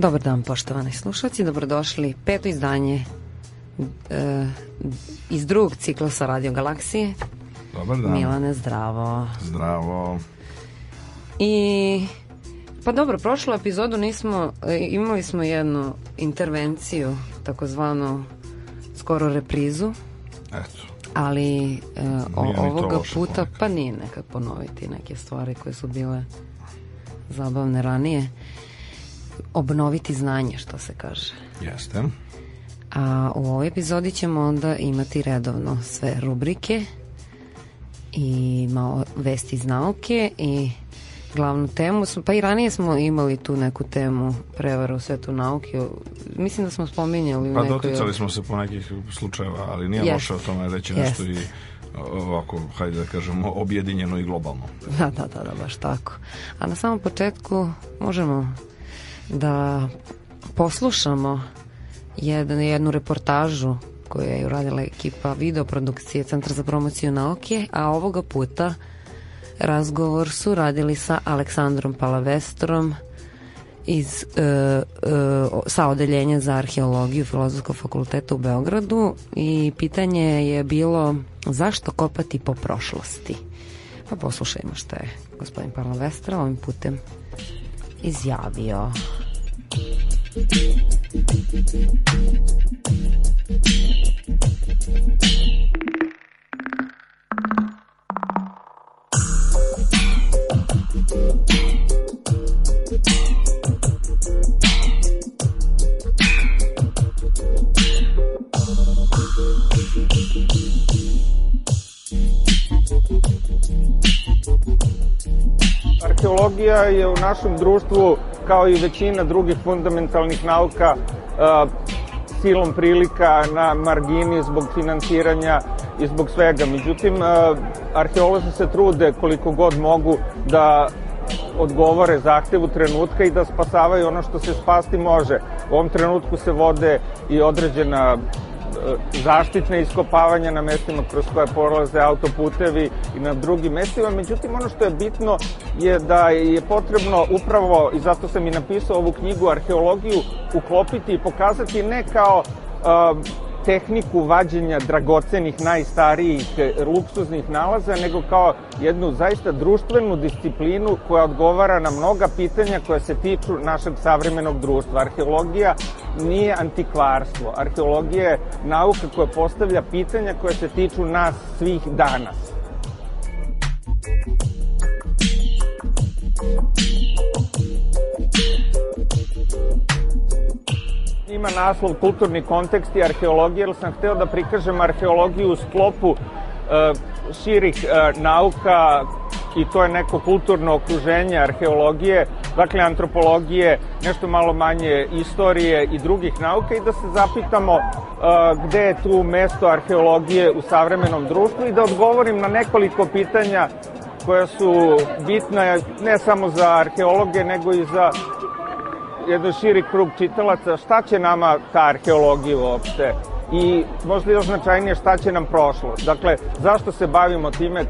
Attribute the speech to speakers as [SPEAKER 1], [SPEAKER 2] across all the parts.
[SPEAKER 1] Dobar dan, poštovani slušalci. Dobrodošli. Peto izdanje e, iz drugog ciklusa Radio Galaksije.
[SPEAKER 2] Dobar dan.
[SPEAKER 1] Milane, zdravo.
[SPEAKER 2] Zdravo.
[SPEAKER 1] I pa dobro, prošlu epizodu nismo, e, imali smo jednu intervenciju, takozvanu skoro reprizu.
[SPEAKER 2] Eto.
[SPEAKER 1] Ali e, o, ovoga puta, ponekad. pa nije nekak ponoviti neke stvari koje su bile zabavne ranije obnoviti znanje, što se kaže.
[SPEAKER 2] Jeste.
[SPEAKER 1] A u ovoj epizodi ćemo onda imati redovno sve rubrike i malo vesti iz nauke i glavnu temu. Pa i ranije smo imali tu neku temu prevara u svetu nauke. Mislim da smo spominjali.
[SPEAKER 2] Pa nekoj... doticali smo se po nekih slučajeva, ali nije yes. loše o tome reći yes. nešto i ovako, hajde da kažemo, objedinjeno i globalno.
[SPEAKER 1] Da, da, da, da, baš tako. A na samom početku možemo da poslušamo jedan, jednu reportažu koju je uradila ekipa videoprodukcije Centra za promociju nauke, a ovoga puta razgovor su radili sa Aleksandrom Palavestrom iz, e, e, sa odeljenja za arheologiju Filozofskog fakulteta u Beogradu i pitanje je bilo zašto kopati po prošlosti? Pa poslušajmo šta je gospodin Palavestra ovim putem izjavio. Thank
[SPEAKER 3] Arheologija je u našem društvu, kao i većina drugih fundamentalnih nauka, e, silom prilika na margini zbog finansiranja i zbog svega. Međutim, e, arheolozi se trude koliko god mogu da odgovore zahtevu trenutka i da spasavaju ono što se spasti može. U ovom trenutku se vode i određena E, zaštitne iskopavanja na mestima kroz koje prolaze autoputevi i na drugim mestima. Međutim, ono što je bitno je da je potrebno upravo, i zato sam i napisao ovu knjigu, arheologiju uklopiti i pokazati ne kao tehniku vađenja dragocenih, najstarijih, e, luksuznih nalaza, nego kao jednu zaista društvenu disciplinu koja odgovara na mnoga pitanja koja se tiču našeg savremenog društva. Arheologija nije antikvarstvo. Arheologija je nauka koja postavlja pitanja koja se tiču nas svih danas. Thank you. Ima naslov kulturni kontekst i arheologija, jer sam hteo da prikažem arheologiju u sklopu e, širih e, nauka i to je neko kulturno okruženje arheologije, dakle antropologije, nešto malo manje istorije i drugih nauka i da se zapitamo e, gde je tu mesto arheologije u savremenom društvu i da odgovorim na nekoliko pitanja koja su bitna ne samo za arheologe nego i za jedan širi krug čitalaca šta će nama ta arheologija uopšte i možda još značajnije šta će nam prošlo? Dakle, zašto se bavimo time,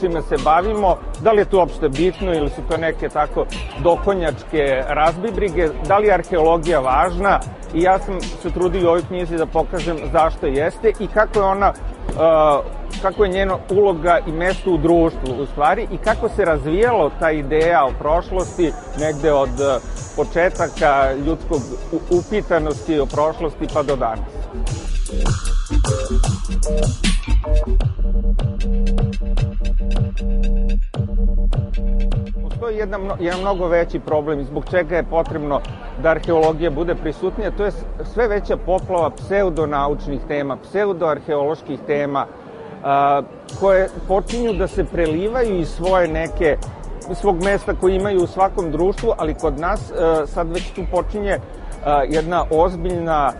[SPEAKER 3] čime se bavimo, da li je to uopšte bitno ili su to neke tako dokonjačke razbibrige, da li je arheologija važna i ja sam se trudio u ovoj knjizi da pokažem zašto jeste i kako je ona uh, kako je njena uloga i mesto u društvu u stvari i kako se razvijalo ta ideja o prošlosti negde od uh, početaka ljudskog upitanosti o prošlosti pa do danas. Thank you. Postoji jedan, jedan mnogo veći problem zbog čega je potrebno da arheologija bude prisutnija, to je sve veća poplava pseudonaučnih tema, pseudoarheoloških tema, a, koje počinju da se prelivaju iz svoje neke svog mesta koji imaju u svakom društvu, ali kod nas sad već tu počinje jedna ozbiljna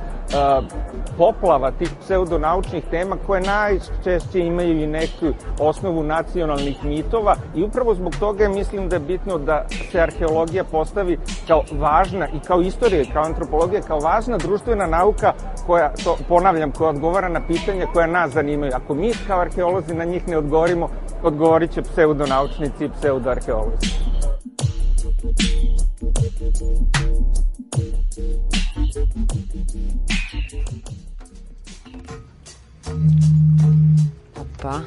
[SPEAKER 3] poplava tih pseudonaučnih tema koje najčešće imaju i neku osnovu nacionalnih mitova i upravo zbog toga mislim da je bitno da se arheologija postavi kao važna i kao istorija, i kao antropologija, kao važna društvena nauka koja, to ponavljam, koja odgovara na pitanja koja nas zanimaju. Ako mi kao arheolozi na njih ne odgovorimo, odgovorit će pseudonaučnici i pseudoarheolozi. Thank
[SPEAKER 2] you. Opa.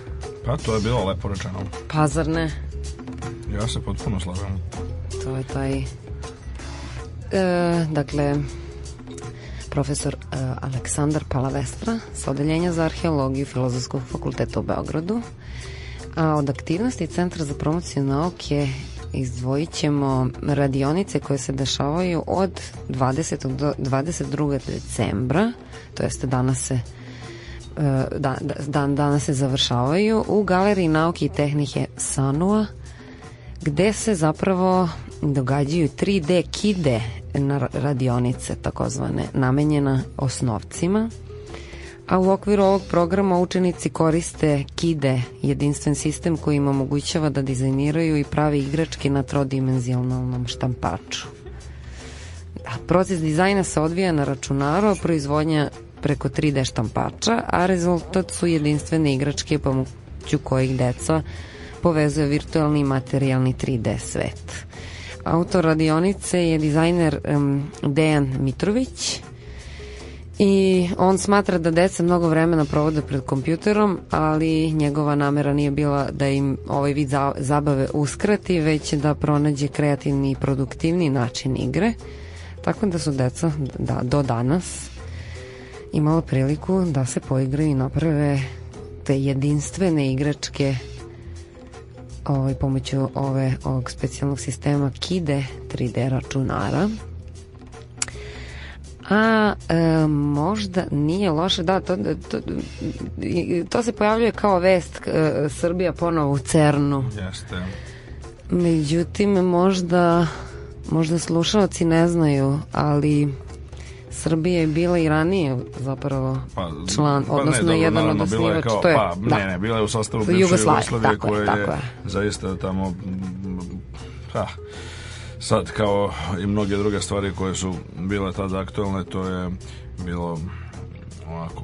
[SPEAKER 2] Pa, to je bilo lepo rečeno.
[SPEAKER 1] Pa, zar ne?
[SPEAKER 2] Ja se potpuno slažem.
[SPEAKER 1] To je taj... E, dakle, profesor e, Aleksandar Palavestra sa Odeljenja za arheologiju Filozofskog fakulteta u Beogradu. A od aktivnosti Centra za promociju nauke izdvojit ćemo radionice koje se dešavaju od 20. do 22. decembra, to jeste danas se Eh, dan, dan danas se završavaju u Galeriji nauke i tehnike Sanua gde se zapravo događaju 3D kide na radionice takozvane namenjena osnovcima a u okviru ovog programa učenici koriste KIDE, jedinstven sistem koji im omogućava da dizajniraju i prave igračke na trodimenzionalnom štampaču. Da, proces dizajna se odvija na računaru, a proizvodnja preko 3D štampača, a rezultat su jedinstvene igračke pomoću kojih deca povezuje virtualni i materijalni 3D svet. Autor radionice je dizajner um, Dejan Mitrović i on smatra da deca mnogo vremena provode pred kompjuterom, ali njegova namera nije bila da im ovaj vid za zabave uskrati, već da pronađe kreativni i produktivni način igre. Tako da su deca da, do danas imala priliku da se poigraju i naprave te jedinstvene igračke ovaj, pomoću ove, ovog specijalnog sistema KIDE 3D računara a e, možda nije loše da to, to, to se pojavljuje kao vest e, Srbija ponovo u CERNu
[SPEAKER 2] jeste
[SPEAKER 1] međutim možda možda slušalci ne znaju ali Srbija je bila i ranije zapravo pa, član, pa, pa odnosno ne, jedan od
[SPEAKER 2] osnivač. Je to je, pa, da. ne, ne, bila je u sastavu bivše Jugoslavije, Jugoslavije koja je, tako je, zaista tamo... Ha, pa, sad kao i mnoge druge stvari koje su bile tada aktuelne, to je bilo onako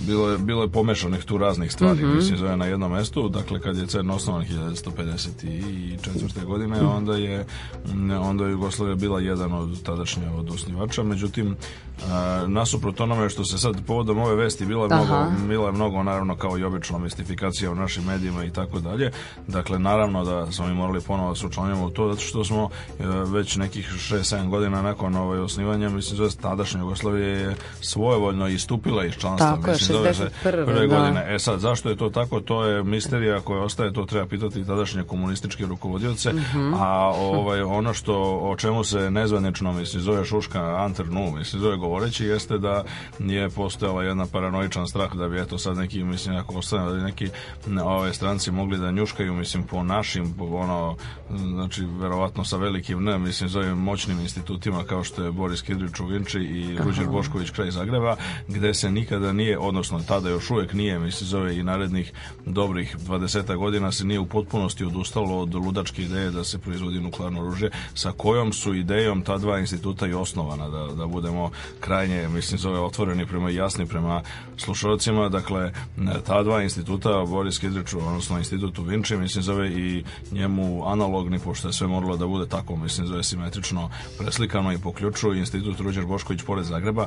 [SPEAKER 2] bilo je, bilo je pomešanih tu raznih stvari mm -hmm. mislim zove na jednom mestu dakle kad je CERN osnovan 1954. godine onda je onda je Jugoslavija bila jedan od tadašnje od osnivača međutim nasuprot onome što se sad povodom ove vesti bila je mnogo, bila je mnogo naravno kao i obično mistifikacija u našim medijima i tako dalje dakle naravno da smo mi morali ponovo da se učlanjamo u to zato što smo e, već nekih 6-7 godina nakon ovaj osnivanja mislim zove tadašnja Jugoslavije je svojevoljno istupila iz članstva tako mislim, 1961. Da. godine. E sad, zašto je to tako? To je misterija koja ostaje, to treba pitati tadašnje komunističke rukovodioce, uh mhm. -huh. a ovaj, ono što, o čemu se nezvanično, mislim, zove Šuška Anternu, mislim, zove govoreći, jeste da je postojala jedna paranoičan strah da bi, eto, sad neki, mislim, ako ostane, da neki ove ovaj, stranci mogli da njuškaju, mislim, po našim, ono, znači, verovatno sa velikim, ne, mislim, zove moćnim institutima kao što je Boris Kidrić u Vinči i Ruđer Bošković kraj Zagreba, gde se nikada nije, od odnosno tada još uvijek nije, mislim zove i narednih dobrih 20 godina se nije u potpunosti odustalo od ludačke ideje da se proizvodi nuklearno oružje, sa kojom su idejom ta dva instituta i osnovana, da, da budemo krajnje, mislim zove, otvoreni prema jasni prema slušalcima, dakle, ta dva instituta, Boris Kidriču, odnosno institutu Vinči, mislim zove i njemu analogni, pošto je sve moralo da bude tako, mislim zove, simetrično preslikano i poključu, institut Ruđer Bošković pored Zagreba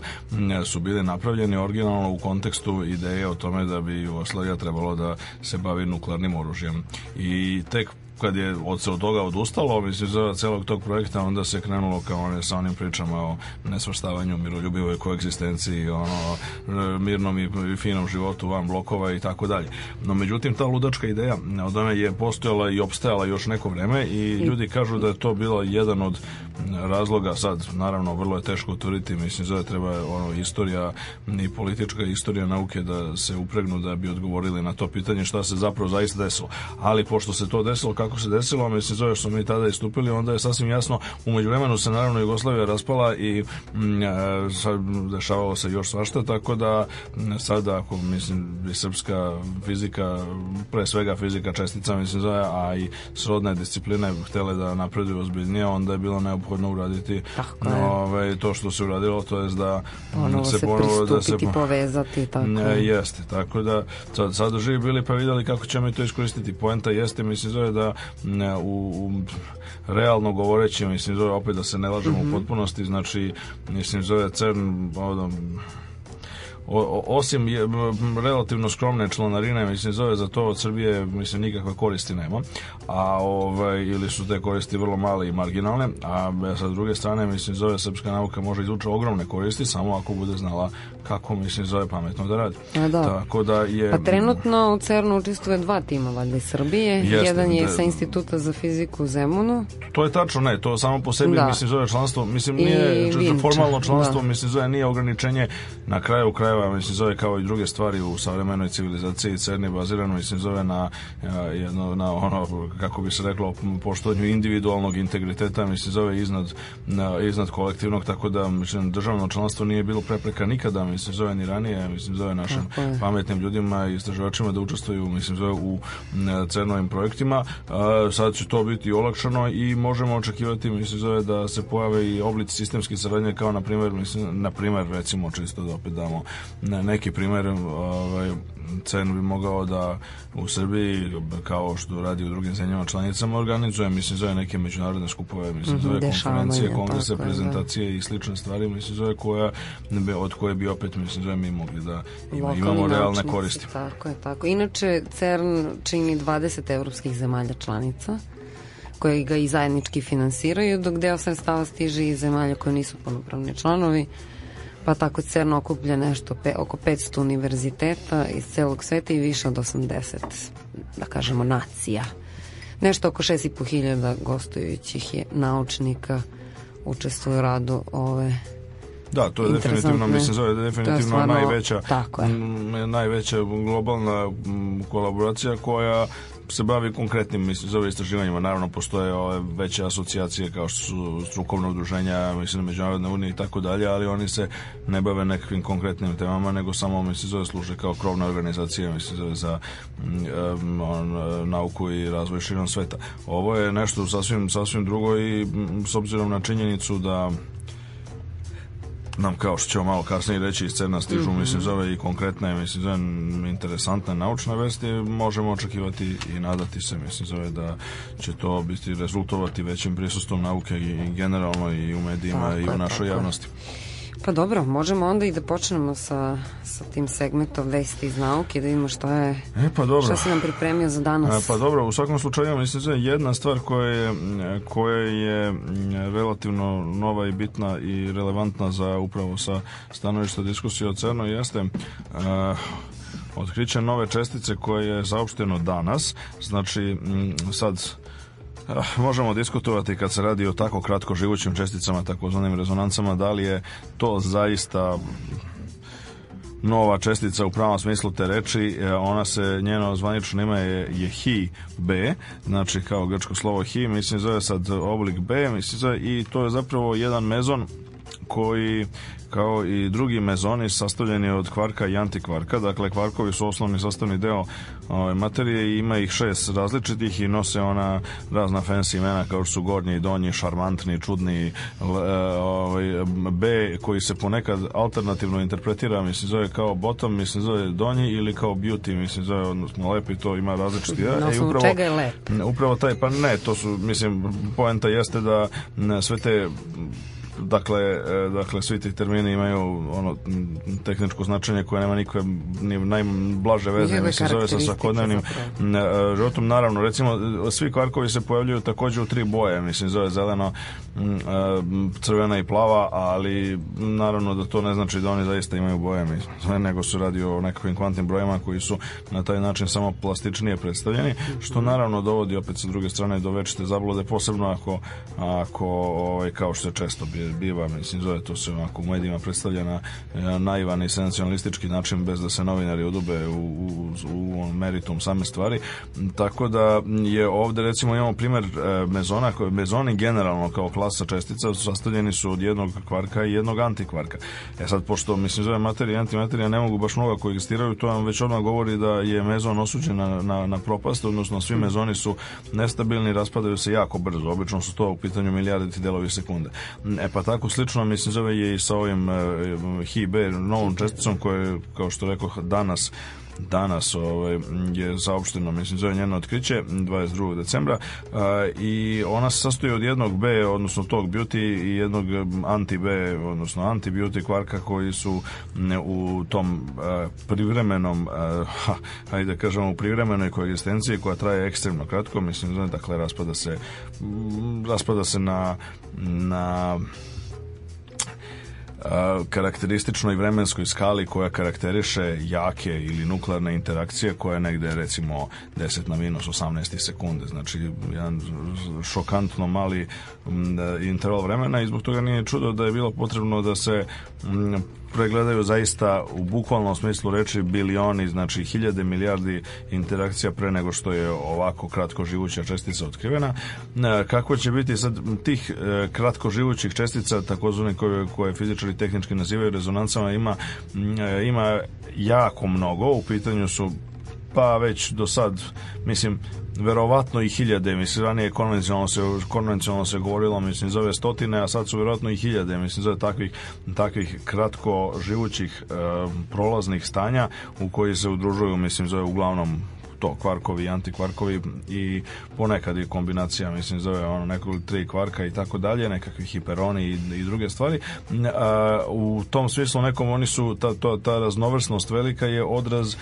[SPEAKER 2] su bili napravljeni originalno u kontekstu kontekstu ideje o tome da bi Jugoslavija trebalo da se bavi nuklearnim oružjem. I tek kad je od se od toga odustalo, mislim, za celog tog projekta, onda se krenulo kao one, sa onim pričama o nesvrstavanju, miroljubivoj koegzistenciji, ono, e, mirnom i, finom životu van blokova i tako dalje. No, međutim, ta ludačka ideja e, od one je postojala i opstajala još neko vreme i ljudi kažu da je to bilo jedan od razloga, sad, naravno, vrlo je teško utvrditi, mislim, zove treba ono, istorija i politička istorija nauke da se upregnu da bi odgovorili na to pitanje šta se zapravo zaista desilo. Ali, pošto se to desilo, kako onako se desilo, mislim zove što mi tada istupili, onda je sasvim jasno, umeđu vremenu se naravno Jugoslavija raspala i mm, e, sad dešavalo se još svašta, tako da mm, sada ako mislim i srpska fizika, pre svega fizika čestica mislim zove, a i srodne discipline htele da napreduju ozbiljnije, onda je bilo neophodno uraditi ove, ovaj, to što se uradilo, to je da ponovo se,
[SPEAKER 1] se ponovo da se povezati tako. Ne, mm,
[SPEAKER 2] jeste, tako da sad, sad živi bili pa videli kako ćemo to iskoristiti. Poenta jeste mislim zove da u, u realno govoreći, mislim, zove opet da se ne lažemo mm -hmm. u mhm. potpunosti, znači, mislim, zove CERN, odom, o, osim je, relativno skromne članarine, mislim, zove za to od Srbije, mislim, nikakve koristi nema, a ovaj, ili su te koristi vrlo male i marginalne, a e, sa druge strane, mislim, zove srpska nauka može izvući ogromne koristi, samo ako bude znala kako, mislim, zove pametno da radi.
[SPEAKER 1] A, da. Tako da je... Pa trenutno u CERN-u učestvuje dva tima, valjda iz Srbije, jeste, jedan je de, da. sa Instituta za fiziku u Zemunu.
[SPEAKER 2] To je tačno, ne, to samo po sebi, da. mislim, zove članstvo, mislim, nije, formalno da. članstvo, da. mislim, zove nije ograničenje na kraju krajeva krajeva mislim zove kao i druge stvari u savremenoj civilizaciji crni bazirano mislim zove na e, jedno na ono kako bi se reklo poštovanju individualnog integriteta mislim zove iznad na, iznad kolektivnog tako da mislim državno članstvo nije bilo prepreka nikada mislim zove ni ranije mislim zove našim pametnim ljudima i istraživačima da učestvuju mislim zove u e, crnovim projektima Sada će to biti olakšano i možemo očekivati mislim zove da se pojave i oblici sistemske saradnje kao na primer mislim na primer recimo čisto da opet damo ne, neki primer ovaj, cenu bi mogao da u Srbiji, kao što radi u drugim zemljama članicama, organizuje, mislim, zove neke međunarodne skupove, mislim, mhm, zove konferencije, kongrese, da. prezentacije i slične stvari, mislim, zove koja, od koje bi opet, mislim, zove mi mogli da ima, imamo realne koristi.
[SPEAKER 1] Tako je, tako. Inače, CERN čini 20 evropskih zemalja članica koje ga i zajednički finansiraju, dok deo sredstava stiže iz zemalja koje nisu punopravni članovi pa tako CERN okuplja nešto pe, oko 500 univerziteta iz celog sveta i više od 80, da kažemo, nacija. Nešto oko 6.500 gostujućih je naučnika učestvuje u radu ove
[SPEAKER 2] Da, to je definitivno, mislim, zove da je definitivno stvarno, najveća, je. najveća globalna kolaboracija koja se bavi konkretnim mislim, zove istraživanjima. Naravno, postoje ove veće asocijacije kao što su strukovne udruženja, mislim, međunarodne unije i tako dalje, ali oni se ne bave nekakvim konkretnim temama, nego samo, mislim, zove služe kao krovna organizacija mislim, zove za um, on, nauku i razvoj širom sveta. Ovo je nešto sasvim, sasvim drugo i m, s obzirom na činjenicu da nam kao što ćemo malo kasnije reći scena stižu, mm -hmm. mislim zove i konkretne mislim zove interesantne naučne vesti možemo očekivati i nadati se mislim zove da će to biti rezultovati većim prisustvom nauke i generalno i u medijima tako i u našoj tako javnosti.
[SPEAKER 1] Pa dobro, možemo onda i da počnemo sa, sa tim segmentom vesti iz nauke, da vidimo šta je, e, pa dobro. šta si nam pripremio za danas. E,
[SPEAKER 2] pa dobro, u svakom slučaju, mislim da je jedna stvar koja je, koja je mm, relativno nova i bitna i relevantna za upravo sa stanovišta diskusije o CERNu jeste... Uh, otkriće nove čestice koje je saopšteno danas, znači mm, sad Možemo diskutovati kad se radi o tako kratko živućim česticama, takozvanim rezonancama, da li je to zaista nova čestica u pravom smislu te reči, e, ona se, njeno zvanično ime je, je hi b, znači kao grčko slovo hi, mislim zove sad oblik b, mislim zove i to je zapravo jedan mezon koji kao i drugi mezoni sastavljeni od kvarka i antikvarka. Dakle, kvarkovi su osnovni sastavni deo ove ovaj, materije i ima ih šest različitih i nose ona razna fancy imena kao što su gornji i donji, šarmantni, čudni, e, ovaj, B koji se ponekad alternativno interpretira, mislim zove kao bottom, mislim zove donji ili kao beauty, mislim zove odnosno lepi, to ima različiti. E, Na no,
[SPEAKER 1] e, upravo,
[SPEAKER 2] čega
[SPEAKER 1] je lep?
[SPEAKER 2] Upravo taj, pa ne, to su, mislim, poenta jeste da sve te Dakle, e, dakle, svi ti termini imaju ono tehničko značenje koje nema nikakve ni najblaže veze, mislim,
[SPEAKER 1] zove sa svakodnevnim
[SPEAKER 2] životom. E, naravno, recimo, svi kvarkovi se pojavljuju takođe u tri boje, mislim, zove zeleno, e, crvena i plava, ali naravno da to ne znači da oni zaista imaju boje, mislim, nego se radi o nekakvim kvantnim brojima koji su na taj način samo plastičnije predstavljeni, što naravno dovodi opet sa druge strane do večite zablode, posebno ako, ako ovaj, kao što se često bio biva, mislim, zove to se onako u medijima predstavlja na naivan i sensacionalistički način bez da se novinari udube u, u, u meritum same stvari. Tako da je ovde recimo imamo primer e, mezona, mezoni generalno kao klasa čestica sastavljeni su od jednog kvarka i jednog antikvarka. E sad, pošto, mislim, zove materija i antimaterija ne mogu baš mnogo koegzistiraju, to vam već odmah govori da je mezon osuđen na, na, na propast, odnosno svi mm. mezoni su nestabilni, raspadaju se jako brzo. Obično su to u pitanju milijardi delovi sekunde. E pa pa tako slično, mislim, zove je i sa ovim uh, e, He Bear novom česticom koja je, kao što rekao, danas danas ovaj, je zaopšteno, mislim, zove njeno otkriće 22. decembra a, i ona se sastoji od jednog B, odnosno tog beauty i jednog anti-B, odnosno anti-beauty kvarka koji su u tom a, privremenom, a, hajde da kažemo, u privremenoj koegistenciji koja traje ekstremno kratko, mislim, zove, znači, dakle, raspada se, raspada se na, na karakterističnoj vremenskoj skali koja karakteriše jake ili nuklearne interakcije koja je negde recimo 10 na minus 18 sekunde znači jedan šokantno mali interval vremena i zbog toga nije čudo da je bilo potrebno da se pregledaju zaista u bukvalnom smislu reči bilioni, znači hiljade milijardi interakcija pre nego što je ovako kratko živuća čestica otkrivena. E, kako će biti sad tih e, kratko živućih čestica, takozvani koje, koje fizičari tehnički nazivaju rezonancama, ima, e, ima jako mnogo. U pitanju su pa već do sad, mislim, verovatno i hiljade, mislim, ranije konvencionalno se, konvencionalno se govorilo, mislim, zove stotine, a sad su verovatno i hiljade, mislim, zove takvih, takvih kratko živućih e, prolaznih stanja u koji se udružuju, mislim, zove uglavnom to kvarkovi i antikvarkovi i ponekad i kombinacija mislim zove ono neko tri kvarka i tako dalje nekakvi hiperoni i, i druge stvari a, e, u tom smislu nekom oni su ta, ta, ta raznovrsnost velika je odraz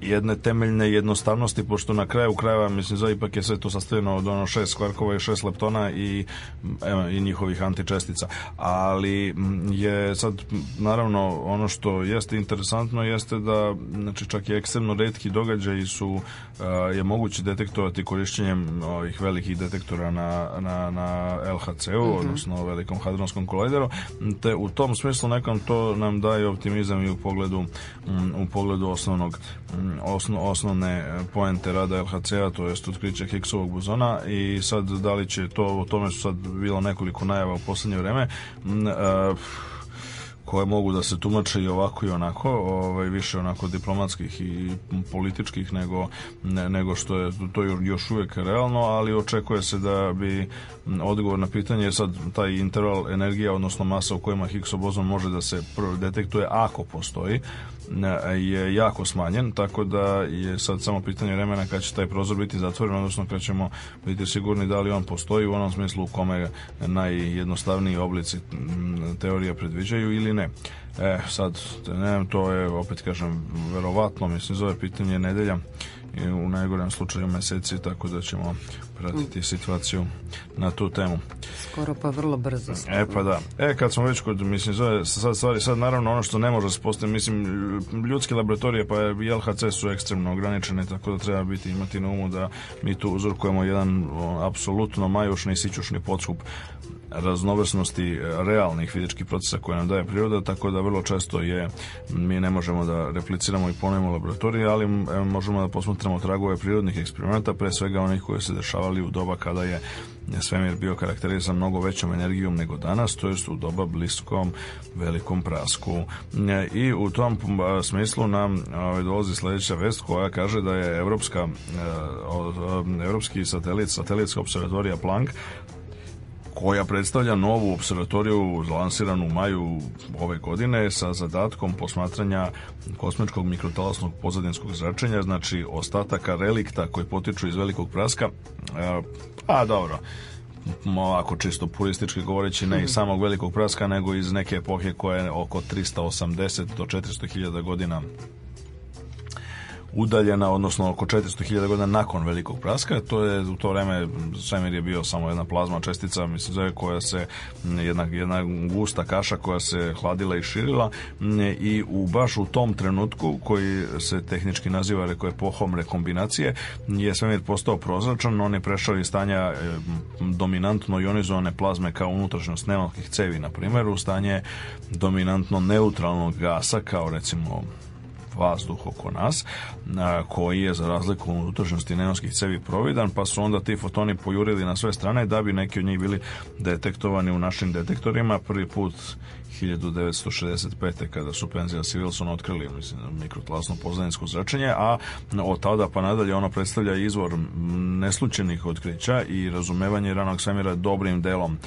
[SPEAKER 2] jedne temeljne jednostavnosti, pošto na kraju krajeva, mislim, za ipak je sve to sastavljeno od ono šest kvarkova i šest leptona i, evo, i njihovih antičestica. Ali je sad, naravno, ono što jeste interesantno jeste da, znači, čak i ekstremno redki događaji su Eh, je moguće detektovati korišćenjem eh, ovih velikih detektora na, na, na LHC-u, mm -hmm. odnosno velikom hadronskom kolajderu, te u tom smislu nekom to nam daje optimizam i u pogledu, mm, u pogledu osnovnog, mm, osno, osnovne eh, poente rada LHC-a, to jest otkriće Higgsovog bozona i sad da li će to, o tome su sad bilo nekoliko najava u poslednje vreme, uh, koje mogu da se tumače i ovako i onako, ovaj, više onako diplomatskih i političkih nego, ne, nego što je to još uvek realno, ali očekuje se da bi odgovor na pitanje sad taj interval energija, odnosno masa u kojima Higgs obozon može da se detektuje ako postoji, je jako smanjen, tako da je sad samo pitanje vremena kad će taj prozor biti zatvoren, odnosno kad ćemo biti sigurni da li on postoji u onom smislu u kome najjednostavniji oblici mm, teorija predviđaju ili ne. E, sad, ne, to je, opet kažem, verovatno, mislim, zove pitanje nedelja i u najgorem slučaju meseci, tako da ćemo pratiti situaciju na tu temu.
[SPEAKER 1] Skoro pa vrlo brzo.
[SPEAKER 2] E pa da. E kad smo već kod, mislim,
[SPEAKER 1] zove, sad
[SPEAKER 2] stvari, sad naravno ono što ne može se postaviti, mislim, ljudske laboratorije pa LHC su ekstremno ograničene, tako da treba biti imati na umu da mi tu uzorkujemo jedan o, apsolutno majušni sićušni podskup raznovrsnosti e, realnih fizičkih procesa koje nam daje priroda, tako da vrlo često je mi ne možemo da repliciramo i ponovimo laboratorije, ali e, možemo da posmatramo tragove prirodnih eksperimenta, pre svega onih koji se dešavali u doba kada je svemir bio karakterizan mnogo većom energijom nego danas, to jest u doba bliskom velikom prasku. E, I u tom smislu nam ovaj, dolazi sledeća vest koja kaže da je evropska evropski satelit, satelitska observatorija Planck koja predstavlja novu observatoriju lansiranu u maju ove godine sa zadatkom posmatranja kosmičkog mikrotalasnog pozadinskog zračenja, znači ostataka relikta koji potiču iz velikog praska. E, A pa dobro, ovako čisto puristički govoreći ne iz samog velikog praska nego iz neke epohe koja je oko 380 do 400 hiljada godina udaljena, odnosno oko 400.000 godina nakon velikog praska. To je u to vreme svemir je bio samo jedna plazma čestica, mislim zove koja se jedna, jedna gusta kaša koja se hladila i širila i u baš u tom trenutku koji se tehnički naziva reko epohom rekombinacije je svemir postao prozračan, on je prešao iz stanja dominantno ionizovane plazme kao unutrašnjost neonskih cevi na primjer u stanje dominantno neutralnog gasa kao recimo vazduh oko nas, koji je za razliku od unutrašnjosti neonskih cevi providan, pa su onda ti fotoni pojurili na sve strane da bi neki od njih bili detektovani u našim detektorima. Prvi put 1965. kada su Penzijas i Wilson otkrili mislim, mikrotlasno pozadinsko zračenje, a od tada pa nadalje ono predstavlja izvor neslučenih otkrića i razumevanje ranog svemira dobrim delom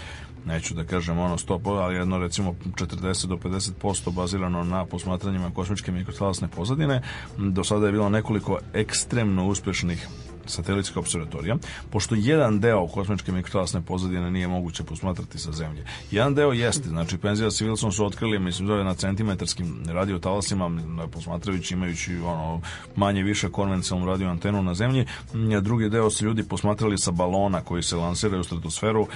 [SPEAKER 2] neću da kažem ono 100%, ali jedno recimo 40 do 50% bazirano na posmatranjima kosmičke mikrotalasne pozadine. Do sada je bilo nekoliko ekstremno uspešnih satelitska observatorija, pošto jedan deo kosmičke mikrotalasne pozadine nije moguće posmatrati sa zemlje. Jedan deo jeste, znači Penzija s Wilson su otkrili, mislim da je na centimetarskim radiotalasima, posmatrajući imajući ono manje više konvencionalnu radio antenu na zemlji, drugi deo su ljudi posmatrali sa balona koji se lansiraju u stratosferu,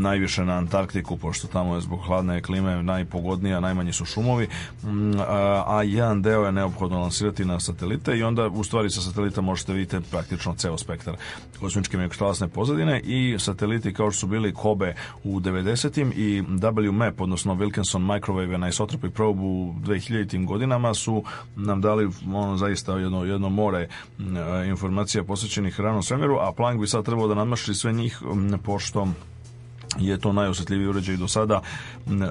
[SPEAKER 2] najviše na Antarktiku, pošto tamo je zbog hladne klime najpogodnija, najmanji su šumovi, a, a jedan deo je neophodno lansirati na satelite i onda u stvari sa satelita možete vidjeti praktično tačno ceo spektar kosmičke mikrotalasne pozadine i sateliti kao što su bili Kobe u 90-im i WMAP, odnosno Wilkinson Microwave and Isotropic Probe u 2000-im godinama su nam dali ono, zaista jedno, jedno more e, informacija posvećenih ranom svemiru, a Planck bi sad trebao da nadmaši sve njih pošto je to najosetljiviji uređaj do sada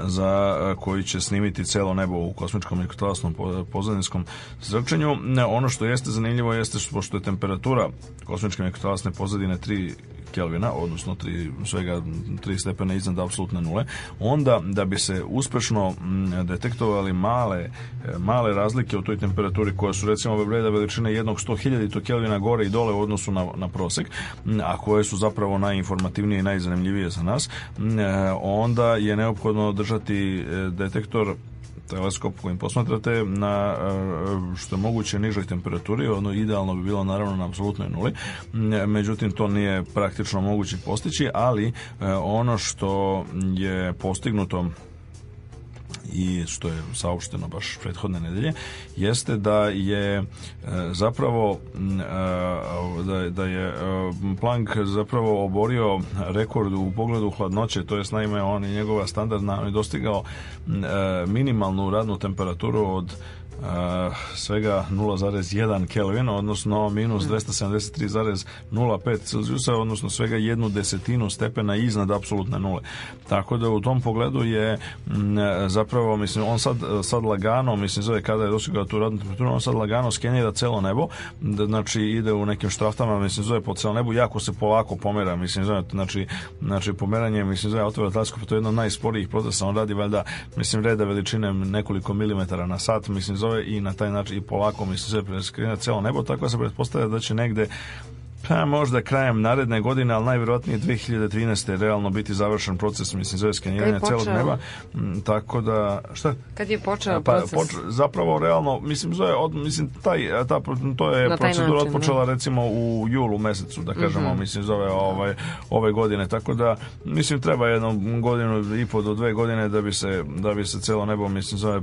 [SPEAKER 2] za koji će snimiti celo nebo u kosmičkom mikrotalasnom pozadinskom zračenju. Ono što jeste zanimljivo jeste što, pošto je temperatura kosmičke mikrotalasne pozadine 3 Kelvina, odnosno tri, svega 3 stepena iznad apsolutne nule, onda da bi se uspešno mm, detektovali male, e, male razlike u toj temperaturi koja su recimo ove reda veličine jednog 100.000 Kelvina gore i dole u odnosu na, na prosek, mm, a koje su zapravo najinformativnije i najzanimljivije za nas, mm, e, onda je neophodno držati e, detektor teleskop kojim posmatrate na eh, što je moguće nižoj temperaturi, ono idealno bi bilo naravno na apsolutnoj nuli, mm, međutim to nije praktično moguće postići, ali eh, ono što je postignuto i što je saopšteno baš prethodne nedelje, jeste da je e, zapravo da, da je da e, Planck zapravo oborio rekord u pogledu hladnoće, to jest naime on i njegova standardna, on je dostigao minimalnu radnu temperaturu od Uh, svega 0,1 Kelvina, odnosno minus 273,05 mm. Celzijusa, odnosno svega jednu desetinu stepena iznad apsolutne nule. Tako da u tom pogledu je m, mm, zapravo, mislim, on sad, sad lagano, mislim, zove kada je došao tu radnu temperaturu, on sad lagano skenira celo nebo, da, znači ide u nekim štraftama, mislim, zove po celo nebu, jako se polako pomera, mislim, zove, znači, znači pomeranje, mislim, zove autora teleskop, to je jedno od najsporijih procesa, on radi valjda, mislim, reda veličine nekoliko milimetara na sat, mislim, zove izazove i na taj način i polako mi se sve preskrinja celo nebo, tako da se pretpostavlja da će negde Pa možda krajem naredne godine, ali najvjerojatnije 2013. realno biti završen proces, mislim, zove skeniranja celog neba.
[SPEAKER 1] Mm, tako da, šta? Kad je počeo pa, proces?
[SPEAKER 2] Poč, zapravo, realno, mislim, zove, od, mislim taj, ta, to je Na procedura način, otpočela ne? Da. recimo u julu mesecu, da kažemo, mm -hmm. mislim, zove ovaj, ove godine. Tako da, mislim, treba jednu godinu i po do dve godine da bi se, da bi se celo nebo, mislim, zove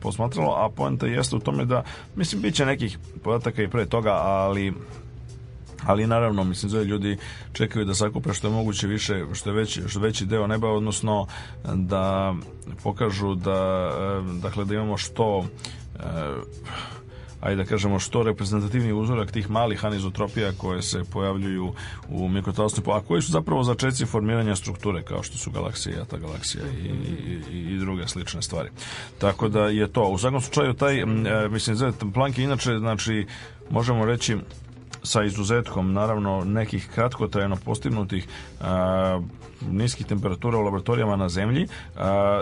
[SPEAKER 2] posmatralo, a poenta jeste u tome da, mislim, bit će nekih podataka i pre toga, ali ali naravno mislim da ljudi čekaju da sakupe što je moguće više što je veći što veći deo neba odnosno da pokažu da eh, dakle da imamo što eh, ajde da kažemo što reprezentativni uzorak tih malih anizotropija koje se pojavljuju u mikrotalasnoj a koji su zapravo začeci formiranja strukture kao što su galaksije, ta galaksija i, i, i, druge slične stvari. Tako da je to. U svakom slučaju taj, eh, mislim, Planck inače, znači, možemo reći sa izuzetkom naravno nekih kratkotrajno postignutih niskih temperatura u laboratorijama na zemlji a,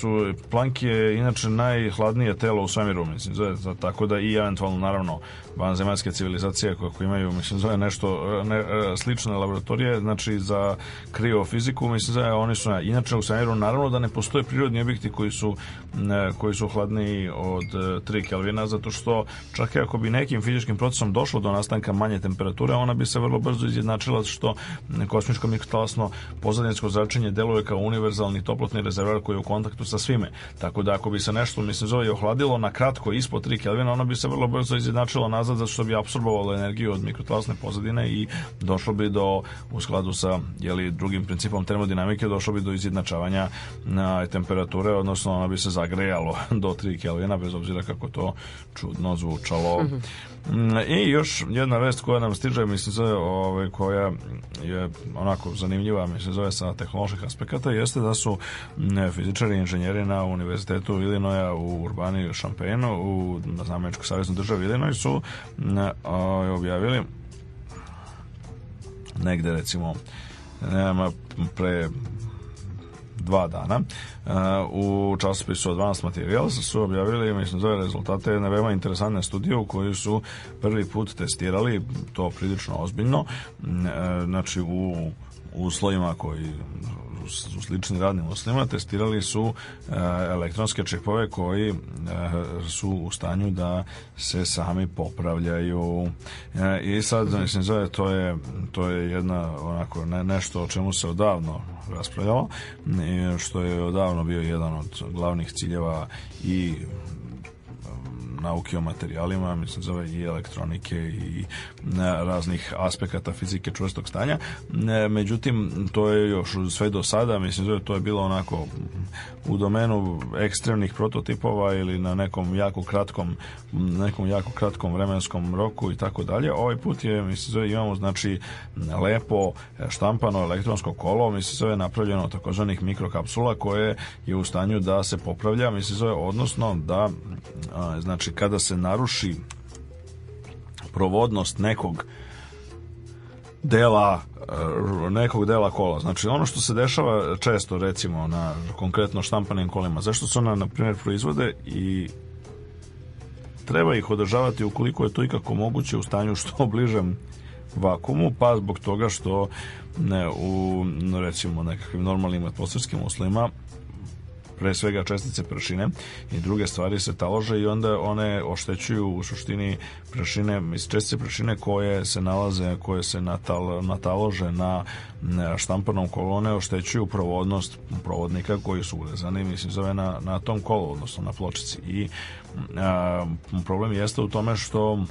[SPEAKER 2] su Planck je inače najhladnije telo u svemiru mislim zove, tako da i eventualno naravno vanzemaljske civilizacije koje, koje imaju mislim zove nešto ne, slične laboratorije znači za kriofiziku mislim zove oni su inače u svemiru naravno da ne postoje prirodni objekti koji su ne, koji su hladniji od 3 e, Kelvina zato što čak i ako bi nekim fizičkim procesom došlo do nastanka manje temperature ona bi se vrlo brzo izjednačila što kosmičko mikrotalasno ozadinsko zračenje deluje kao univerzalni toplotni rezervoar koji je u kontaktu sa svime. Tako da ako bi se nešto, mislim, zove ohladilo na kratko ispod 3 Kelvina, ono bi se vrlo brzo izjednačilo nazad zato što bi apsorbovalo energiju od mikrotlasne pozadine i došlo bi do, u skladu sa jeli, drugim principom termodinamike, došlo bi do izjednačavanja na temperature, odnosno ono bi se zagrejalo do 3 Kelvina, bez obzira kako to čudno zvučalo. Mhm. I još jedna vest koja nam stiže, mislim, zove, ove, ovaj, koja je onako zanimljiva, mislim, zove razvoja sa tehnoloških aspekata jeste da su fizičari i inženjeri na univerzitetu Ilinoja u Urbani Šampenu u Znameničkoj savjeznoj državi Ilinoj su objavili negde recimo nema pre dva dana e, u časopisu Advanced Materials su objavili, mislim, zove rezultate jedne veoma interesantne studije u kojoj su prvi put testirali, to prilično ozbiljno, e, znači u uslovima koji u sličnim radnim uslovima testirali su e, elektronske čipove koji e, su u stanju da se sami popravljaju e, i sad mislim zove to je to je jedna onako ne, nešto o čemu se odavno raspravljalo što je odavno bio jedan od glavnih ciljeva i nauke o materijalima, mislim zove i elektronike i raznih aspekata fizike čvrstog stanja. E, međutim, to je još sve do sada, mislim, da to je bilo onako u domenu ekstremnih prototipova ili na nekom jako kratkom nekom jako kratkom vremenskom roku i tako dalje. Ovaj put je, mislim, imamo znači lepo e, štampano elektronsko kolo, mislim, je napravljeno od takozvanih mikrokapsula koje je u stanju da se popravlja, mislim, zove, odnosno da znači kada se naruši provodnost nekog dela eh, nekog dela kola. Znači ono što se dešava često recimo na konkretno štampanim kolima, zašto se ona na primjer proizvode i treba ih održavati ukoliko je to ikako moguće u stanju što bližem vakumu, pa zbog toga što ne, u recimo nekakvim normalnim atmosferskim uslovima pre svega čestice prašine i druge stvari se talože i onda one oštećuju u suštini prašine, pršine, čestice prašine koje se nalaze, koje se natal, natalože na štampanom kolu, oštećuju provodnost provodnika koji su ulezani, mislim, zove na, na tom kolu, odnosno na pločici. I a, problem jeste u tome što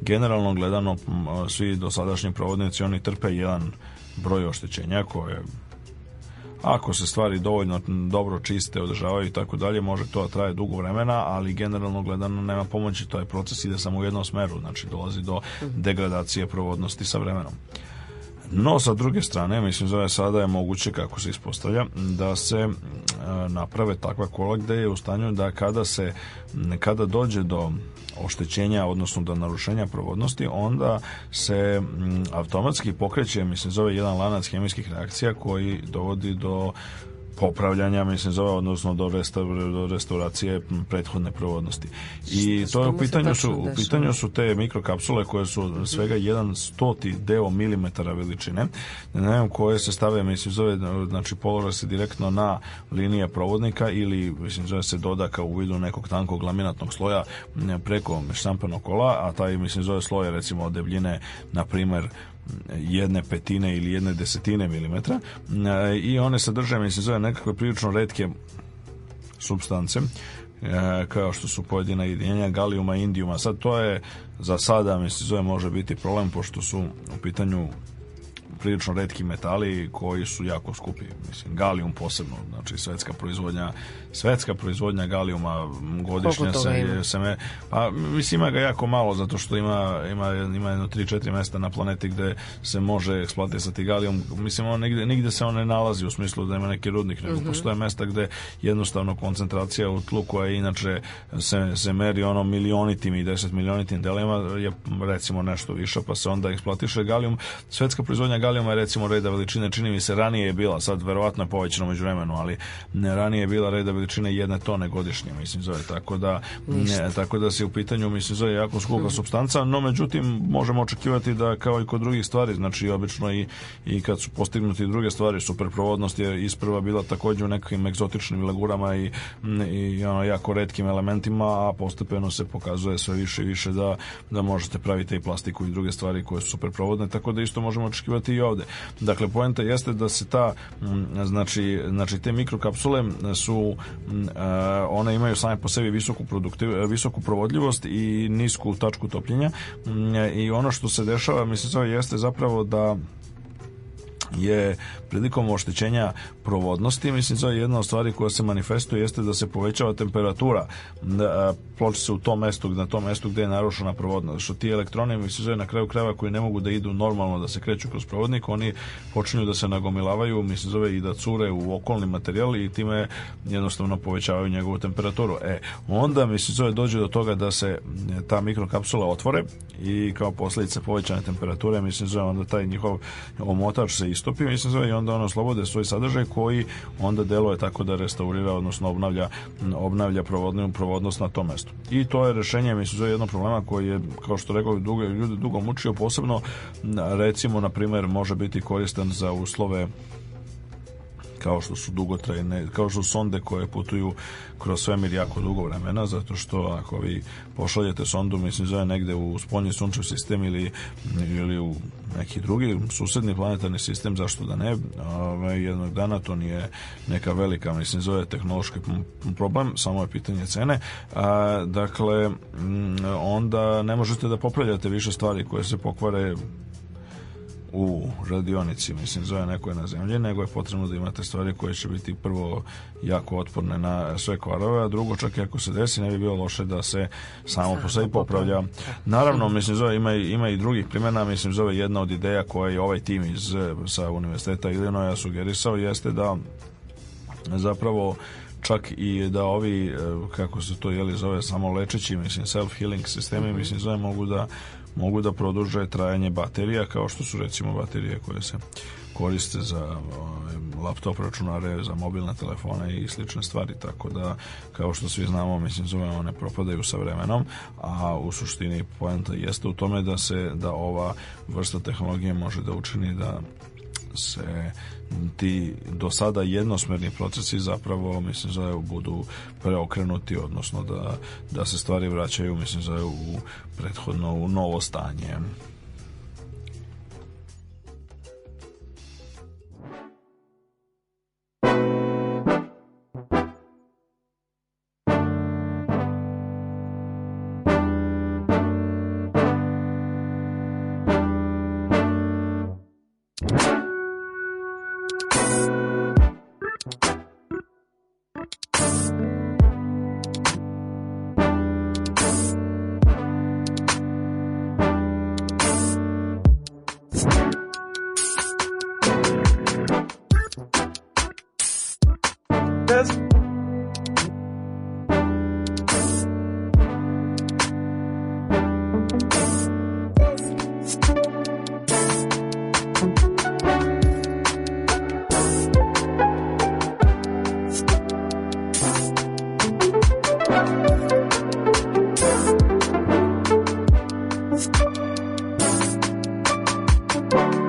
[SPEAKER 2] generalno gledano svi dosadašnji provodnici oni trpe jedan broj oštećenja koje Ako se stvari dovoljno dobro čiste, održavaju i tako dalje, može to da traje dugo vremena, ali generalno gledano nema pomoći, to je proces ide samo u jednom smeru, znači dolazi do degradacije provodnosti sa vremenom. No, sa druge strane, mislim da sada je moguće, kako se ispostavlja, da se e, naprave takva kola gde je u stanju da kada se, kada dođe do oštećenja, odnosno do narušenja provodnosti, onda se mm, automatski pokreće, mislim, zove jedan lanac hemijskih reakcija koji dovodi do popravljanja, mislim, zove, odnosno do, restaur, do restauracije prethodne provodnosti. I što, to je u pitanju, su, u pitanju su te mikrokapsule koje su svega jedan stoti deo milimetara veličine, ne znam, koje se stave, mislim, zove, znači, položa se direktno na linije provodnika ili, mislim, zove se dodaka u vidu nekog tankog laminatnog sloja preko štampanog kola, a taj, mislim, zove sloj, recimo, od debljine, na primer, jedne petine ili jedne desetine milimetra e, i one sadrže, mi se zove nekakve prilično redke substance e, kao što su pojedina jedinjenja galijuma i indijuma. Sad to je za sada, mislim, zove može biti problem pošto su u pitanju prilično redki metali koji su jako skupi. Mislim, galijum posebno, znači svetska proizvodnja svetska proizvodnja galijuma godišnja se se sam pa mislim ima ga jako malo zato što ima ima ima jedno 3 4 mesta na planeti gde se može eksploatisati galijum. Mislim on negde, nigde se on ne nalazi u smislu da ima neki rudnik, nego mm -hmm. postoje mesta gde jednostavno koncentracija u tlu koja je inače se, se meri ono milionitim i 10 milionitim delima je recimo nešto više pa se onda eksploatiše galijum. Svetska proizvodnja galijuma je recimo reda veličine čini mi se ranije je bila, sad verovatno povećano međuvremenu ali ne ranije je bila reda veličine jedne tone godišnje, mislim zove, tako da ne, tako da se u pitanju mislim zove jako skupa mm. substanca, no međutim možemo očekivati da kao i kod drugih stvari, znači obično i, i kad su postignuti druge stvari, superprovodnost je isprva bila takođe u nekim egzotičnim lagurama i, i ono, jako redkim elementima, a postepeno se pokazuje sve više i više da, da možete praviti i plastiku i druge stvari koje su superprovodne, tako da isto možemo očekivati i ovde. Dakle, poenta jeste da se ta znači, znači te mikrokapsule su Mm, ona imaju same po sebi visoku, produktiv, visoku provodljivost i nisku tačku topljenja mm, i ono što se dešava mislim jeste zapravo da je prilikom oštećenja provodnosti, mislim da je jedna od stvari koja se manifestuje jeste da se povećava temperatura da, pločice u tom mestu, na tom mestu gde je narušena provodnost. Što ti elektroni, mislim da na kraju krava koji ne mogu da idu normalno da se kreću kroz provodnik, oni počinju da se nagomilavaju, mislim zove i da cure u okolni materijal i time jednostavno povećavaju njegovu temperaturu. E, onda mislim zove dođe do toga da se e, ta mikrokapsula otvore i kao posledica povećane temperature, mislim da onda taj njihov omotač se pristupio mislim se, i onda ono slobode svoj sadržaj koji onda deluje tako da restaurira odnosno obnavlja obnavlja provodnu provodnost na tom mestu. I to je rešenje mislim zove jednog problema koji je kao što rekao dugo ljudi dugo mučio posebno recimo na primer može biti koristan za uslove kao što su dugotrajne, kao što su sonde koje putuju kroz svemir jako dugo vremena, zato što ako vi pošaljete sondu, mislim, zove negde u spoljni sunčev sistem ili, ili u neki drugi susedni planetarni sistem, zašto da ne, ove, jednog dana to nije neka velika, mislim, zove tehnološki problem, samo je pitanje cene. A, dakle, onda ne možete da popravljate više stvari koje se pokvare u radionici, mislim, zove neko je na zemlji, nego je potrebno da imate stvari koje će biti prvo jako otporne na sve kvarove, a drugo, čak i ako se desi, ne bi bilo loše da se samo po sebi popravlja. Naravno, mislim, zove, ima, ima i drugih primjena, mislim, zove jedna od ideja koja je ovaj tim iz, sa Univerziteta Illinoisa sugerisao jeste da zapravo čak i da ovi e, kako se to jeli zove samo lečeći mislim self healing sistemi mhm. mislim zove mogu da mogu da produže trajanje baterija kao što su recimo baterije koje se koriste za ovaj, laptop računare, za mobilne telefone i slične stvari, tako da kao što svi znamo, mislim zove one propadaju sa vremenom, a u suštini poenta jeste u tome da se da ova vrsta tehnologije može da učini da se ti do sada jednosmerni procesi zapravo mislim da budu preokrenuti odnosno da, da se stvari vraćaju mislim da u prethodno u novo stanje. thank you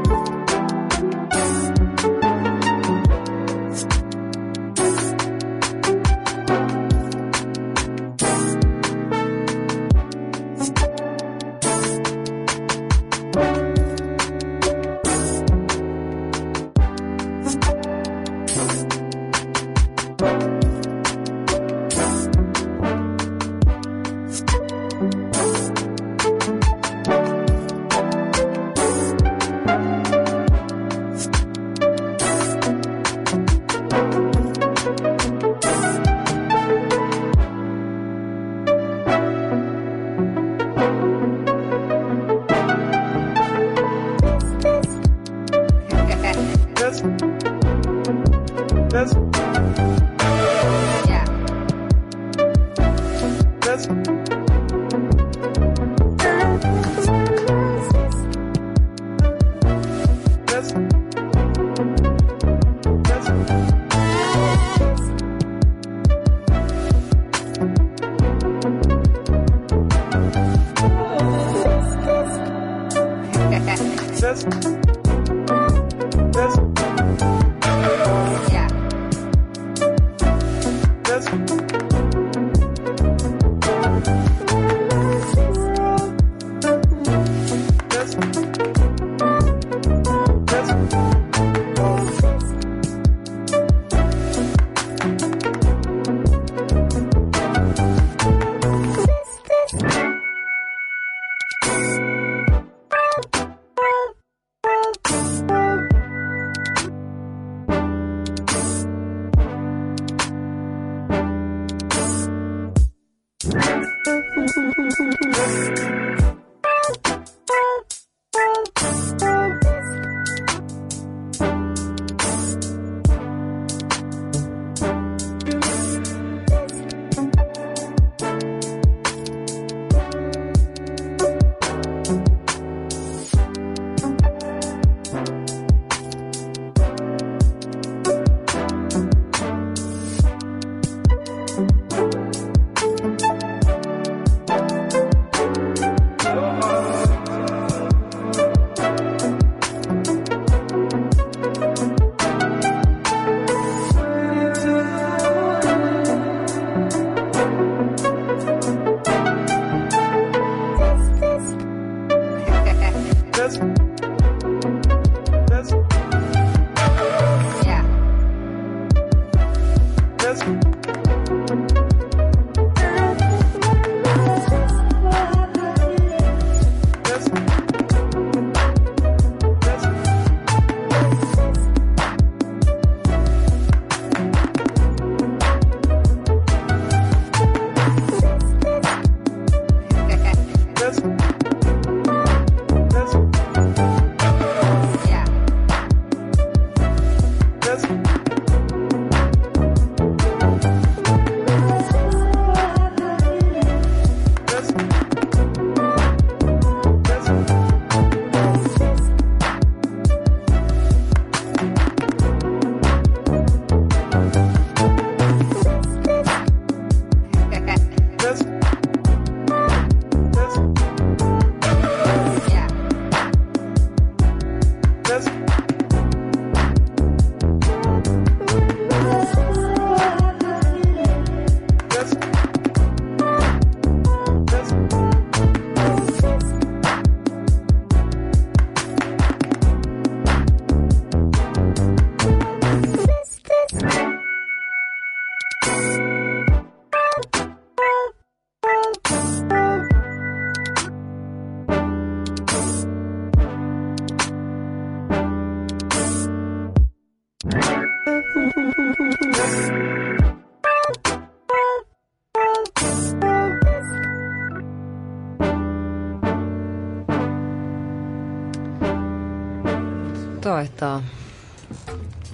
[SPEAKER 4] ta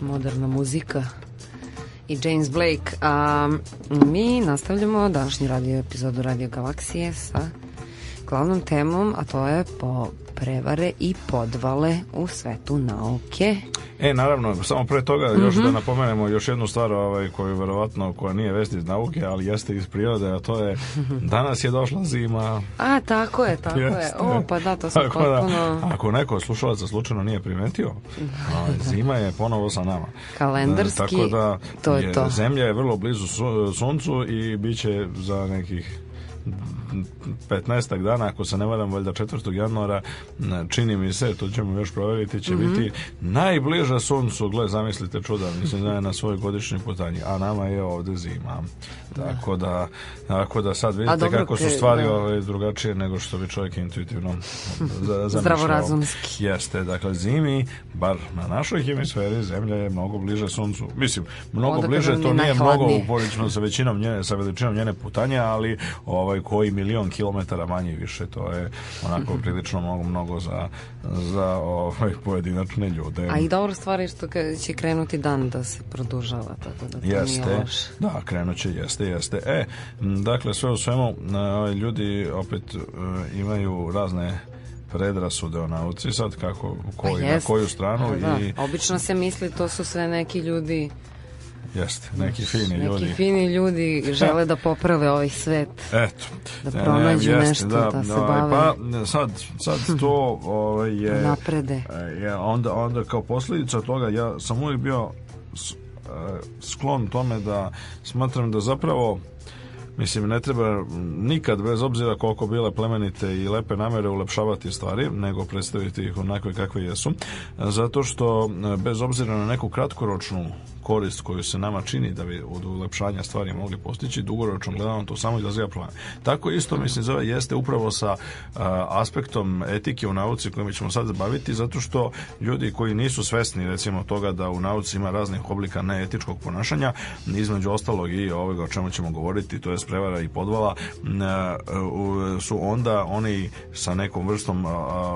[SPEAKER 4] moderna muzika i James Blake. A, mi nastavljamo današnji radio epizodu Radio Galaksije sa glavnom temom, a to je po prevare i podvale u svetu nauke. E, naravno, samo pre toga još mm -hmm. da mhm. napomenemo još jednu stvar ovaj, koju verovatno, koja nije vest iz nauke, ali jeste iz prirode, a to je danas je došla zima. A, tako je, tako jeste. je. O, pa da, to sam tako da, potpuno... Da, ako neko slušalaca slučajno nije primetio, a, ovaj, zima je ponovo sa nama. Kalendarski, da, tako da, to je, to. Zemlja je vrlo blizu suncu i bit će za nekih 15 dana, ako se ne varam, valjda 4. januara, čini mi se, to ćemo još proveriti, će mm -hmm. biti mhm. najbliža suncu, gle, zamislite čuda, mislim da je na svoj godišnji putanji, a nama je ovde zima. Da. Tako da, tako da sad vidite dobro, kako su stvari da. Ove, ovaj, drugačije nego što bi čovjek intuitivno zamišljao. Zdravorazumski. Jeste, dakle, zimi, bar na našoj hemisferi, zemlja je mnogo bliže suncu. Mislim, mnogo Odakle bliže, to nije mnogo u sa većinom njene, sa veličinom njene putanje, ali ovaj koji milion kilometara manje i više, to je onako prilično mnogo, mnogo za, za ovaj, pojedinačne ljude. A i dobro stvar je što će krenuti dan da se produžava, tako da to jeste, nije loš. Da, krenuće, jeste, jeste. E, dakle, sve u svemu, e, ovaj, ljudi opet e, imaju razne predrasude o nauci sad kako koji pa na koju stranu pa da, i obično se misli to su sve neki ljudi Jeste, neki fini neki ljudi. Neki fini ljudi žele da poprave ovaj svet. Eto. Da pronađu jeste, nešto, da, da se da, bave. Pa sad, sad hm. to ovaj, je...
[SPEAKER 5] Naprede.
[SPEAKER 4] Je, onda, onda kao posljedica toga ja sam uvijek bio e, sklon tome da smatram da zapravo Mislim, ne treba nikad, bez obzira koliko bile plemenite i lepe namere, ulepšavati stvari, nego predstaviti ih onakve kakve jesu. Zato što, e, bez obzira na neku kratkoročnu korist koju se nama čini da bi od ulepšanja stvari mogli postići, dugoročno gledano to samo izaziva problem. Tako isto mislim zove jeste upravo sa uh, aspektom etike u nauci kojim ćemo sad zabaviti zato što ljudi koji nisu svesni recimo toga da u nauci ima raznih oblika neetičkog ponašanja, između ostalog i ovoga o čemu ćemo govoriti, to je prevara i podvala, uh, su onda oni sa nekom vrstom uh,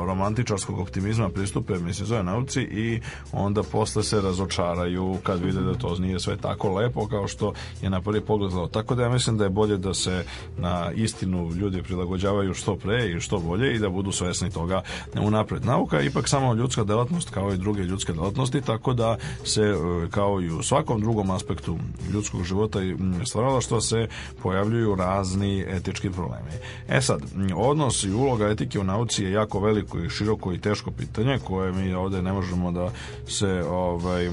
[SPEAKER 4] romantičarskog optimizma pristupe mislim zove nauci i onda posle se razočaraju kad vide vidite da to nije sve tako lepo kao što je na prvi pogled zlo. Tako da ja mislim da je bolje da se na istinu ljudi prilagođavaju što pre i što bolje i da budu svesni toga unapred. Nauka je ipak samo ljudska delatnost kao i druge ljudske delatnosti, tako da se e, kao i u svakom drugom aspektu ljudskog života i stvarala što se pojavljuju razni etički problemi. E sad, odnos i uloga etike u nauci je jako veliko i široko i teško pitanje koje mi ovde ne možemo da se ovaj,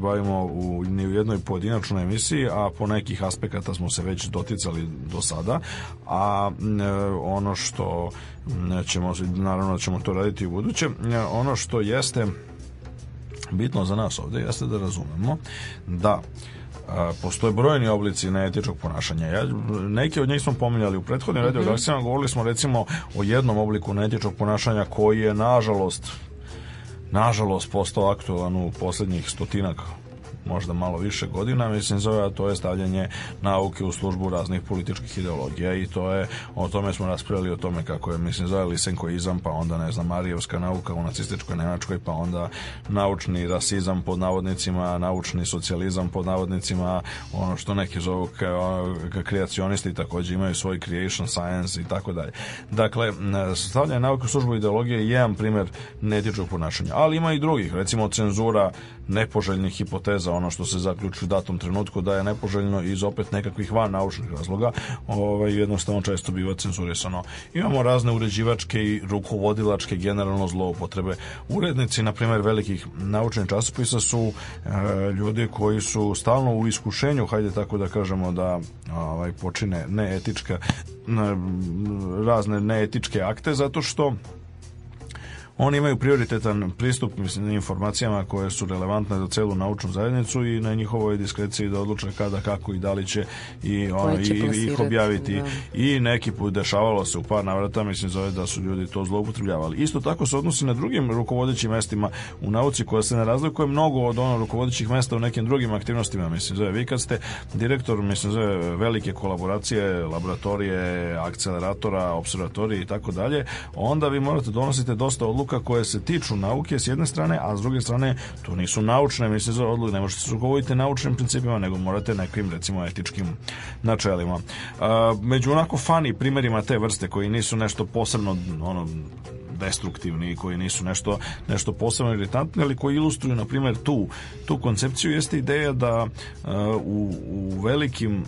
[SPEAKER 4] bavimo u u, ni u jednoj pojedinačnoj emisiji, a po nekih aspekata smo se već doticali do sada, a e, ono što ćemo, naravno ćemo to raditi u buduće, e, ono što jeste bitno za nas ovdje jeste da razumemo da e, postoje brojni oblici neetičkog ponašanja. Ja, neke od njih smo pominjali u prethodnim mm -hmm. radiodakcijama, govorili smo recimo o jednom obliku neetičkog ponašanja koji je nažalost nažalost postao aktualan u poslednjih stotinak možda malo više godina, mislim zove, a to je stavljanje nauke u službu raznih političkih ideologija i to je, o tome smo raspravili o tome kako je, mislim zove lisenkoizam, pa onda ne znam, marijevska nauka u nacističkoj Nemačkoj, pa onda naučni rasizam pod navodnicima, naučni socijalizam pod navodnicima, ono što neki zovu kao kreacionisti takođe imaju svoj creation science i tako dalje. Dakle, stavljanje nauke u službu ideologije je jedan primer netičnog ponašanja, ali ima i drugih, recimo cenzura nepoželjnih hipoteza ono što se zaključi u datom trenutku da je nepoželjno iz opet nekakvih van naučnih razloga ovaj, jednostavno često biva cenzurisano. Imamo razne uređivačke i rukovodilačke generalno zloupotrebe. Urednici, na primjer, velikih naučnih časopisa su e, ljudi koji su stalno u iskušenju, hajde tako da kažemo, da ovaj, počine neetička razne neetičke akte zato što Oni imaju prioritetan pristup mislim, informacijama koje su relevantne za celu naučnu zajednicu i na njihovoj diskreciji da odluče kada, kako i da li će i, ono, i, ih objaviti. Da. I neki put dešavalo se u par navrata, mislim, zove da su ljudi to zloupotrebljavali. Isto tako se odnosi na drugim rukovodećim mestima u nauci koja se ne razlikuje mnogo od ono rukovodećih mesta u nekim drugim aktivnostima, mislim, zove. Vi kad ste direktor, mislim, zove velike kolaboracije, laboratorije, akceleratora, observatorije i tako dalje, onda vi morate donosite dosta odluka odluka koje se tiču nauke s jedne strane, a s druge strane to nisu naučne, mislim za odluke, ne možete se sugovoriti naučnim principima, nego morate nekim recimo etičkim načelima. među onako fani primjerima te vrste koji nisu nešto posebno ono destruktivni koji nisu nešto, nešto posebno irritantni, ali koji ilustruju, na primjer, tu, tu koncepciju jeste ideja da uh, u, u velikim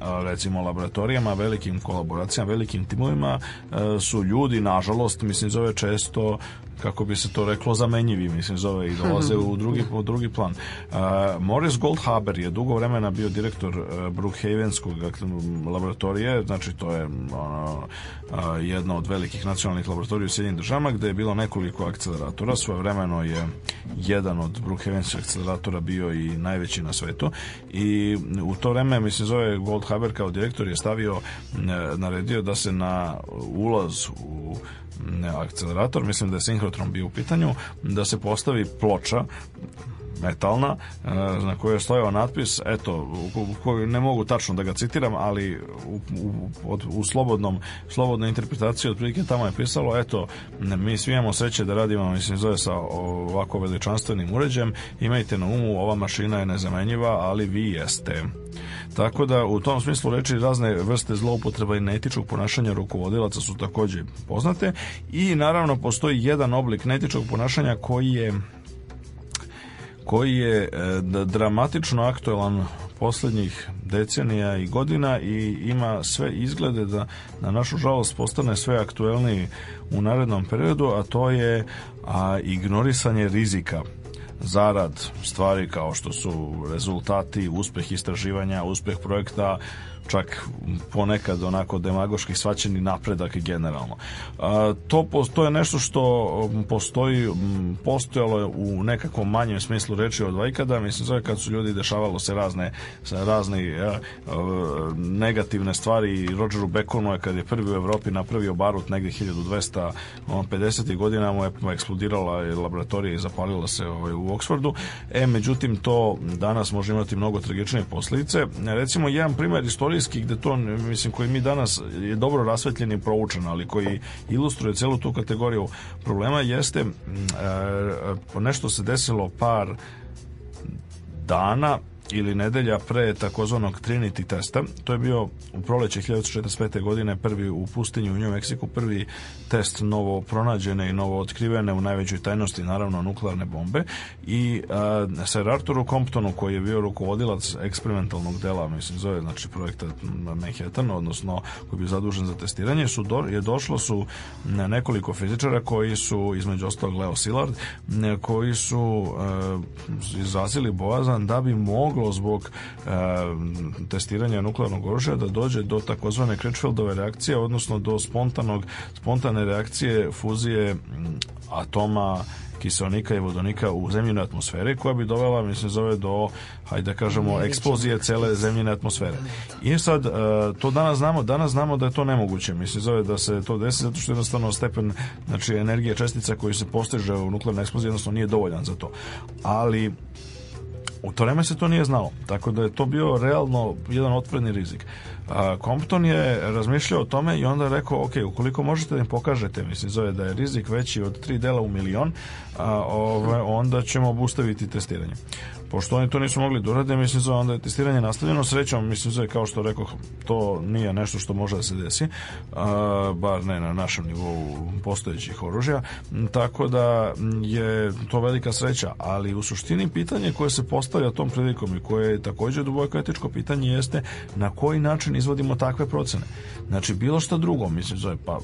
[SPEAKER 4] recimo laboratorijama, velikim kolaboracijama, velikim timovima e, su ljudi nažalost mislim zove često kako bi se to reklo, zamenjivi, mislim, zove i dolaze u drugi, u drugi plan. Uh, Morris Goldhaber je dugo vremena bio direktor uh, Brookhavenskog e, laboratorije, znači to je ono, uh, jedna od velikih nacionalnih laboratorija u Sjedinim državama, gde je bilo nekoliko akceleratora. Svoje vremeno je jedan od Brookhavenskih akceleratora bio i najveći na svetu i u to vreme, mislim, zove Goldhaber kao direktor je stavio, naredio da se na ulaz u akcelerator, mislim da je sinhrotron bio u pitanju, da se postavi ploča metalna e, na kojoj je stojao ovaj natpis eto koji ne mogu tačno da ga citiram ali u, u, u slobodnom slobodnoj interpretaciji otprilike tamo je pisalo eto mi svi imamo sreće da radimo mislim zove sa ovako veličanstvenim uređajem imajte na umu ova mašina je nezamenjiva ali vi jeste Tako da u tom smislu reči razne vrste zloupotreba i netičkog ponašanja rukovodilaca su takođe poznate i naravno postoji jedan oblik netičkog ponašanja koji je koji je e, dramatično aktuelan poslednjih decenija i godina i ima sve izglede da na našu žalost postane sve aktuelniji u narednom periodu, a to je a, ignorisanje rizika zarad stvari kao što su rezultati, uspeh istraživanja, uspeh projekta, čak ponekad onako demagoški svaćeni napredak generalno. To postoje nešto što postoji, postojalo je u nekakvom manjem smislu reči od vajkada, mislim sve kad su ljudi dešavalo se razne, razne e, e, negativne stvari i Rogeru Beckonu je kad je prvi u Evropi napravio barut negdje 1250. godina mu je eksplodirala laboratorija i zapalila se ovaj, u Oksfordu. E, međutim, to danas može imati mnogo tragičnije posljedice. Recimo, jedan primer istorije istorijskih gde to, mislim, koji mi danas je dobro rasvetljen i proučen, ali koji ilustruje celu tu kategoriju problema jeste mm, e, e nešto se desilo par dana ili nedelja pre takozvanog Trinity testa. To je bio u proleće 1945. godine prvi u pustinji u New Meksiku, prvi test novo pronađene i novo otkrivene u najvećoj tajnosti, naravno, nuklearne bombe. I a, Sir Arturu Comptonu, koji je bio rukovodilac eksperimentalnog dela, mislim, zove, znači, projekta Manhattan, odnosno koji je bio zadužen za testiranje, su do, je došlo su nekoliko fizičara koji su, između ostalog Leo Szilard, koji su e, izrazili bojazan da bi mogli moglo zbog e, testiranja nuklearnog oružja da dođe do takozvane Crutchfieldove reakcije, odnosno do spontanog, spontane reakcije fuzije mm, atoma kiselnika i vodonika u zemljinoj atmosferi koja bi dovela, mislim, zove do, hajde da kažemo, eksplozije cele zemljine atmosfere. I sad, eh, to danas znamo, danas znamo da je to nemoguće, mislim, zove da se to desi zato što jednostavno stepen, znači, energije čestica koji se postiže u nuklearnoj eksploziji jednostavno nije dovoljan za to. Ali U to vreme se to nije znalo, tako da je to bio realno jedan otvoreni rizik. Compton je razmišljao o tome i onda je rekao, ok, ukoliko možete da im pokažete, mislim, zove da je rizik veći od tri dela u milion, a, ove, onda ćemo obustaviti testiranje pošto oni to nisu mogli da urade, mislim zove, onda je testiranje nastavljeno srećom, mislim zove, kao što rekao, to nije nešto što može da se desi, a, bar ne na našem nivou postojećih oružja, tako da je to velika sreća, ali u suštini pitanje koje se postavlja tom prilikom i koje je takođe duboko etičko pitanje jeste na koji način izvodimo takve procene. Znači, bilo šta drugo, mislim zove, pa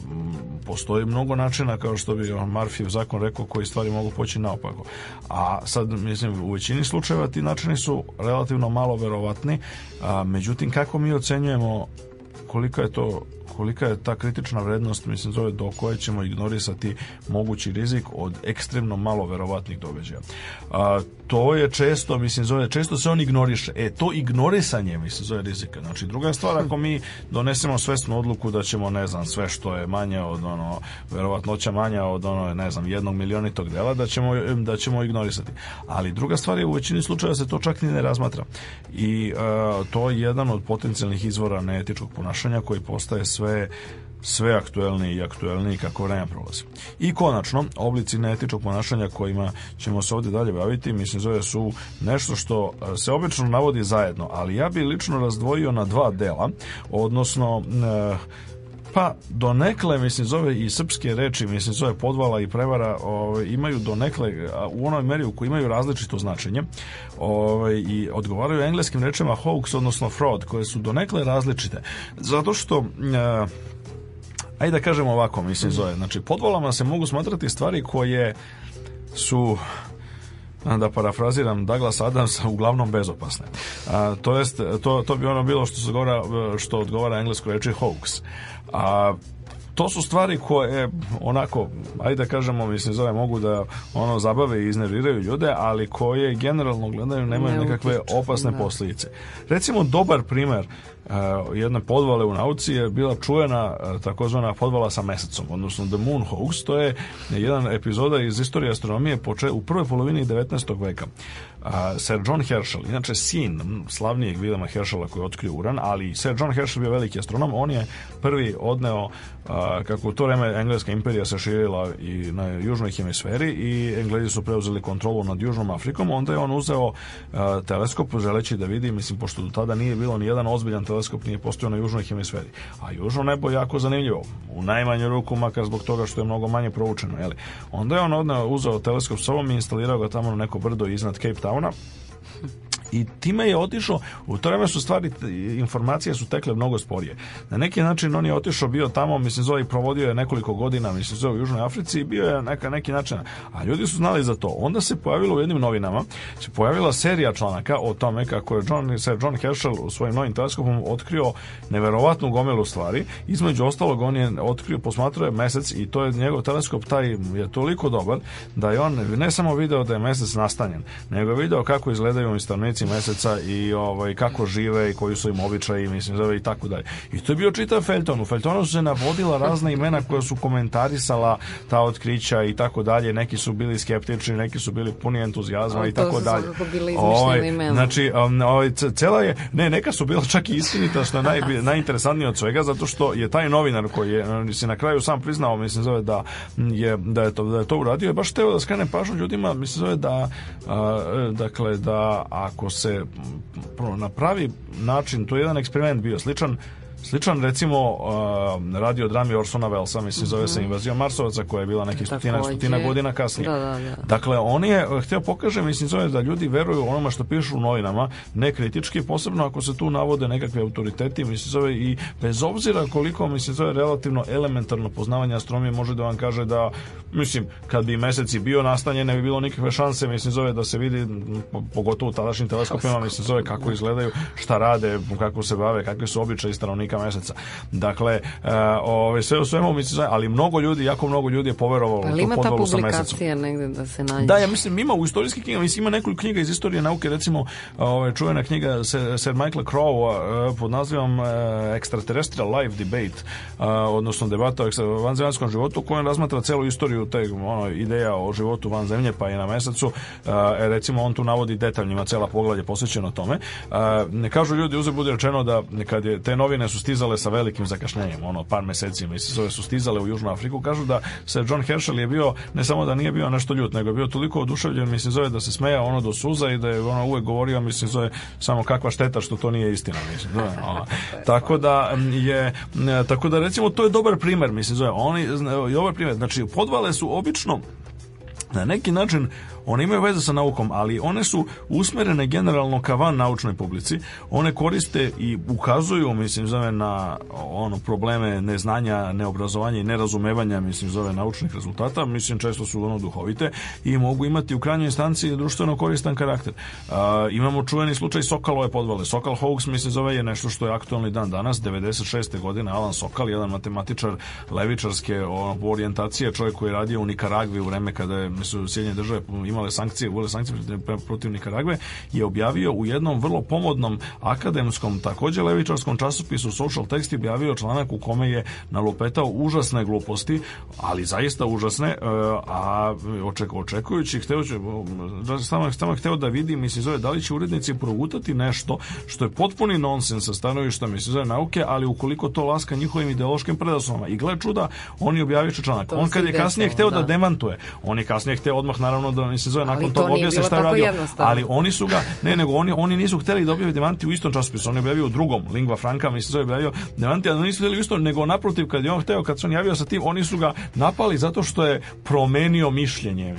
[SPEAKER 4] postoji mnogo načina, kao što bi Marfijev zakon rekao, koji stvari mogu poći naopako. A sad, mislim, u većini slučajeva slučajeva ti načini su relativno malo verovatni, a, međutim kako mi ocenjujemo kolika je to kolika je ta kritična vrednost, mislim zove do koje ćemo ignorisati mogući rizik od ekstremno malo verovatnih događaja. A, to je često, mislim zove, često se on ignoriše. E, to ignorisanje, mislim zove, rizika. Znači, druga stvar, ako mi donesemo svesnu odluku da ćemo, ne znam, sve što je manje od ono, verovatnoća manja od ono, ne znam, jednog milionitog dela, da ćemo, da ćemo ignorisati. Ali druga stvar je u većini slučajeva se to čak ni ne razmatra. I a, to je jedan od potencijalnih izvora neetičkog ponašanja ponašanja koji postaje sve sve aktuelniji i aktuelniji kako vreme prolazi. I konačno, oblici neetičnog ponašanja kojima ćemo se ovde dalje baviti, mislim zove su nešto što e, se obično navodi zajedno, ali ja bi lično razdvojio na dva dela, odnosno e, Pa, donekle, mislim, zove i srpske reči, mislim, zove podvala i prevara, ove, ovaj, imaju donekle, u onoj meri u kojoj imaju različito značenje, ove, ovaj, i odgovaraju engleskim rečima hoax, odnosno fraud, koje su donekle različite. Zato što... E, ajde da kažemo ovako, mislim, zove, znači, podvalama se mogu smatrati stvari koje su da parafraziram Douglas Adamsa, uglavnom bezopasne. A, to, jest, to, to bi ono bilo što, se govara, što odgovara engleskoj reči hoax. A, to su stvari koje onako, ajde da kažemo, mislim zove mogu da ono zabave i iznerviraju ljude, ali koje generalno gledaju nemaju ne nekakve opasne da. posljedice. Recimo dobar primjer Eh, jedna podvale u nauci je bila čuvena eh, takozvana podvala sa mesecom, odnosno The Moon Hoax, to je jedan epizoda iz istorije astronomije poče u prvoj polovini 19. veka. Eh, Sir John Herschel, inače sin slavnijeg Williama Herschela koji je otkrio uran, ali Sir John Herschel bio veliki astronom, on je prvi odneo kako u to vreme Engleska imperija se širila i na južnoj hemisferi i Englezi su preuzeli kontrolu nad Južnom Afrikom, onda je on uzeo teleskop želeći da vidi, mislim, pošto do tada nije bilo ni jedan ozbiljan teleskop nije postojao na južnoj hemisferi. A južno nebo je jako zanimljivo, u najmanju ruku, makar zbog toga što je mnogo manje proučeno. Jeli. Onda je on odneo, uzeo teleskop sobom i instalirao ga tamo na neko brdo iznad Cape Towna i time je otišao, u to vreme su stvari, informacije su tekle mnogo sporije. Na neki način on je otišao, bio tamo, mislim zove, provodio je nekoliko godina, mislim zove, u Južnoj Africi i bio je neka, neki način, a ljudi su znali za to. Onda se pojavilo u jednim novinama, se pojavila serija članaka o tome kako je John, se John Herschel u svojim novim teleskopom otkrio neverovatnu gomilu stvari, između ostalog on je otkrio, posmatrao je mesec i to je njegov teleskop, taj je toliko dobar da je on ne samo video da je mesec nastanjen, nego je video kako izgledaju stanovnici polovci meseca i ovaj, kako žive i koji su im običaji mislim, zove, i tako dalje. I to je bio čitav Felton. U Feltonu su se navodila razna imena koja su komentarisala ta otkrića i tako dalje. Neki su bili skeptični, neki su bili puni entuzijazma i tako dalje.
[SPEAKER 5] To su bili Ovaj, imena.
[SPEAKER 4] Znači, um, ovaj, cela je, ne, neka su bila čak i istinita što je naj, najinteresantnije od svega, zato što je taj novinar koji je um, se na kraju sam priznao, mislim zove da um, je, da je, to, da je to uradio, je baš teo da skrene pažnju ljudima, mislim zove da a, uh, e, dakle, da ako se na pravi način, to je jedan eksperiment bio sličan Sličan, recimo, uh, radio drami Orsona Velsa, mislim, mhm. zove se Invazija Marsovaca, koja je bila nekih stotina, stotina godina kasnije. Da, da, da. Dakle, on je, uh, htio pokaže, mislim, zove da ljudi veruju onoma što pišu u novinama, ne kritički, posebno ako se tu navode nekakve autoriteti, mislim, zove i bez obzira koliko, mislim, zove relativno elementarno poznavanje astronomije može da vam kaže da, mislim, kad bi meseci bio nastanje, ne bi bilo nikakve šanse, mislim, zove da se vidi, pogotovo u tadašnjim teleskopima, mislim, zove kako izgledaju, šta rade, kako se bave, kakve su običaje stanovnika stanovnika meseca. Dakle, eh, ove, sve u svemu, mislim, ali mnogo ljudi, jako mnogo ljudi je poverovalo pa, u ima ta
[SPEAKER 5] publikacija negde da se
[SPEAKER 4] nađe? Da, ja mislim, ima u istorijski knjiga, mislim, ima nekoliko knjiga iz istorije nauke, recimo, ove, čuvena knjiga Sir Michael Crowe eh, pod nazivom eh, Extraterrestrial Life Debate, odnosno debata o vanzemaljskom životu, kojem razmatra celu istoriju te ono, ideja o životu van zemlje, pa i na mesecu. recimo, on tu navodi detaljnima cela poglavlje posvećeno tome. ne kažu ljudi, uzem bude rečeno da kad je, te novine su stizale sa velikim zakašnjenjem, ono par meseci misli, su stizale u Južnu Afriku, kažu da se John Herschel je bio, ne samo da nije bio nešto ljut, nego je bio toliko oduševljen, mislim zove da se smeja ono do suza i da je ono uvek govorio, mislim zove samo kakva šteta što to nije istina, mislim zove, tako da je, tako da recimo to je dobar primer, mislim zove, oni, ovaj primer, znači podvale su obično na neki način One imaju veze sa naukom, ali one su usmerene generalno ka van naučnoj publici. One koriste i ukazuju, mislim, zove na ono probleme neznanja, neobrazovanja i nerazumevanja, mislim, zove naučnih rezultata. Mislim, često su ono duhovite i mogu imati u krajnjoj instanci društveno koristan karakter. A, imamo čuveni slučaj Sokalove podvale. Sokal Hawks, mislim, zove je nešto što je aktualni dan danas, 96. godine Alan Sokal, jedan matematičar levičarske ono, orijentacije, čovjek koji je radio u Nikaragvi u vreme kada je, mislim, Sjedinje države imale sankcije, uvele sankcije protiv Nikaragve, je objavio u jednom vrlo pomodnom akademskom, takođe levičarskom časopisu Social Text i objavio članak u kome je nalupetao užasne gluposti, ali zaista užasne, e, a oček, očekujući, hteo će, da, samo, samo hteo da vidim, mislim, zove, da li će urednici progutati nešto što je potpuni nonsens sa stanovišta, mislim, zove, nauke, ali ukoliko to laska njihovim ideološkim predosnovama. I gle čuda, oni objavit će članak. To on kad je kasnije desilo, hteo da. da demantuje, on je kasnije hteo odmah, naravno, da, se zove ali nakon tog objasne šta je radio. Ali oni su ga, ne nego oni, oni nisu hteli da objave Demanti u istom časopisu, on je objavio u drugom, Lingva Franca, mi se zove objavio Demanti, ali nisu hteli isto, nego naprotiv kad je on hteo, kad se on javio sa tim, oni su ga napali zato što je promenio mišljenje.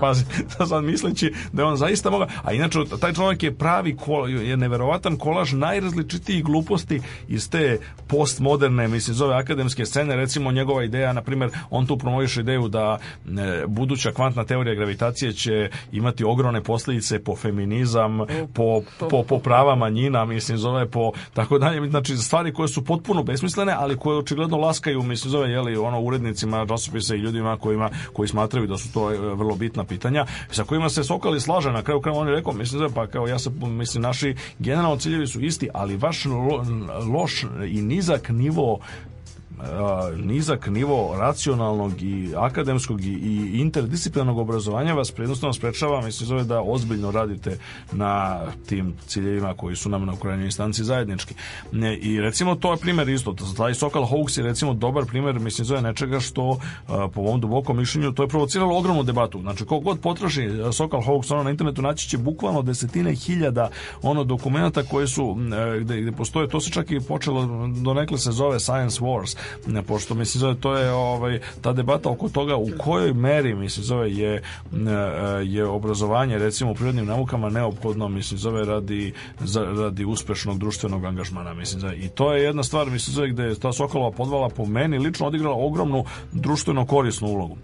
[SPEAKER 4] Pazi, sad misleći da je on zaista mogao, a inače taj čovjek je pravi, je neverovatan kolaž najrazličitijih gluposti iz te postmoderne, mislim, zove akademske scene, recimo njegova ideja, na primjer, on tu promoviš ideju da e, buduća kvantna teorija gravitacije će imati ogromne posljedice po feminizam, po, po, po prava manjina, mislim zove, po tako dalje, znači stvari koje su potpuno besmislene, ali koje očigledno laskaju, mislim zove, jeli, ono, urednicima, časopisa i ljudima kojima, koji smatraju da su to e, vrlo bitna pitanja, sa kojima se Sokali slaže, na kraju krajeva on je rekao, mislim zove, pa kao ja se, mislim, naši generalno ciljevi su isti, ali vaš lo, loš i nizak nivo nizak nivo racionalnog i akademskog i interdisciplinarnog obrazovanja vas jednostavno sprečava, mislim zove da ozbiljno radite na tim ciljevima koji su nam na Ukrajinoj instanci zajednički. E, I recimo to je primer isto, taj Sokal Hawks je recimo dobar primer, mislim zove nečega što po ovom dubokom mišljenju to je provociralo ogromnu debatu. Znači kogod potraži Sokal Hawks ono na internetu naći će bukvalno desetine hiljada ono dokumenata koje su e, gde, gde postoje, to se čak i počelo donekle se zove Science Wars pošto mislim zove to je ovaj ta debata oko toga u kojoj meri mislim zove je e, je obrazovanje recimo u prirodnim naukama neophodno mislim zove radi za, radi uspešnog društvenog angažmana mislim zove i to je jedna stvar mislim zove gde je ta Sokolova podvala po meni lično odigrala ogromnu društveno korisnu ulogu.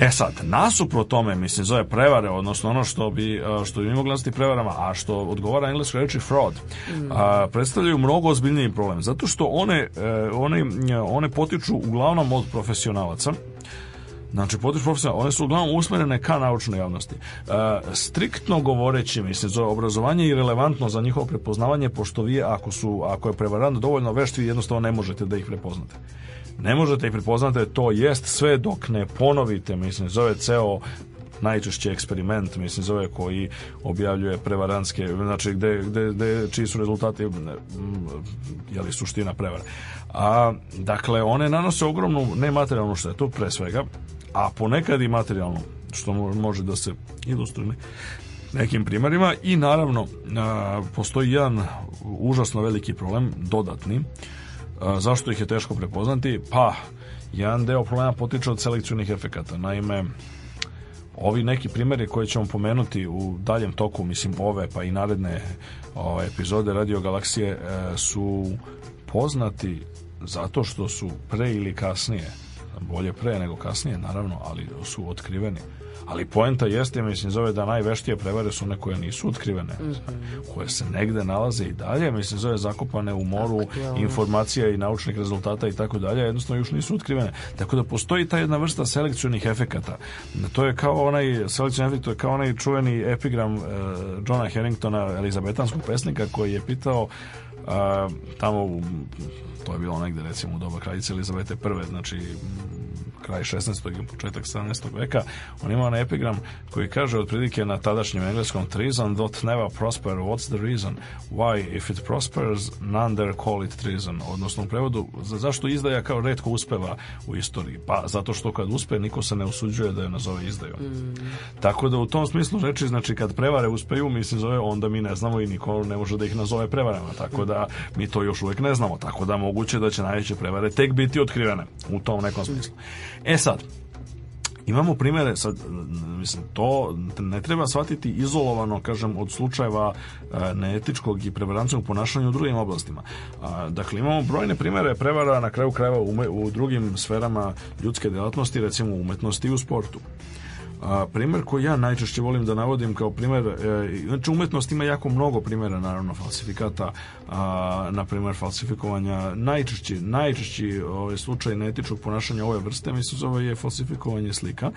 [SPEAKER 4] E sad, nasupro tome, mislim, zove prevare, odnosno ono što bi, što bi glasiti prevarama, a što odgovara engleskoj reči fraud, mm. a, predstavljaju mnogo ozbiljniji problem. Zato što one, e, one, one potiču uglavnom od profesionalaca, Znači, potiču profesionalno, one su uglavnom usmjerene ka naučnoj javnosti. E, striktno govoreći, mislim, zove obrazovanje i relevantno za njihovo prepoznavanje, pošto vi, ako, su, ako je prevarant dovoljno vešt, vi jednostavno ne možete da ih prepoznate ne možete i prepoznate da to jest sve dok ne ponovite, mislim, zove ceo najčešći eksperiment, mislim, zove koji objavljuje prevaranske, znači, gde, gde, gde čiji su rezultati, mm, je li suština prevara. A, dakle, one nanose ogromnu nematerijalnu štetu, pre svega, a ponekad i materijalnu, što može da se ilustruje nekim primarima i naravno a, postoji jedan užasno veliki problem dodatni zašto ih je teško prepoznati? Pa, jedan deo problema potiče od selekcionih efekata. Naime, ovi neki primeri koje ćemo pomenuti u daljem toku, mislim ove pa i naredne ove, ovaj, epizode Radio Galaksije e, su poznati zato što su pre ili kasnije, bolje pre nego kasnije naravno, ali su otkriveni Ali poenta jeste, mislim, zove da najveštije prevare su one koje nisu otkrivene, mm -hmm. koje se negde nalaze i dalje, mislim, zove zakopane u moru informacija i naučnih rezultata i tako dalje, jednostavno još nisu otkrivene. Tako da postoji ta jedna vrsta selekcionih efekata. To je kao onaj selekcion efekt, to je kao onaj čuveni epigram uh, Johna Harringtona, elizabetanskog pesnika, koji je pitao uh, tamo u, to je bilo negde recimo u doba kraljice Elizabete I, znači kraj 16. i početak 17. veka, on ima onaj epigram koji kaže otprilike na tadašnjem engleskom treason dot never prosper, what's the reason? Why, if it prospers, none dare call it treason. Odnosno u prevodu, zašto izdaja kao redko uspeva u istoriji? Pa zato što kad uspe, niko se ne usuđuje da je nazove izdaju. Mm. Tako da u tom smislu reči, znači kad prevare uspeju, mi se zove, onda mi ne znamo i niko ne može da ih nazove prevarama. Tako da mi to još uvek ne znamo. Tako da moguće da će najveće prevare tek biti otkrivene u tom nekom smislu. Mm. E sad, imamo primere, sad, mislim, to ne treba shvatiti izolovano, kažem, od slučajeva e, neetičkog i prevarančnog ponašanja u drugim oblastima. E, dakle, imamo brojne primere prevara na kraju krajeva u drugim sferama ljudske delatnosti, recimo u umetnosti i u sportu. A, primer koji ja najčešće volim da navodim kao primer, e, znači umetnost ima jako mnogo primjera naravno falsifikata, a, na primer falsifikovanja, najčešći, najčešći ovaj, slučaj netičnog ponašanja ove vrste, mi se zove je falsifikovanje slika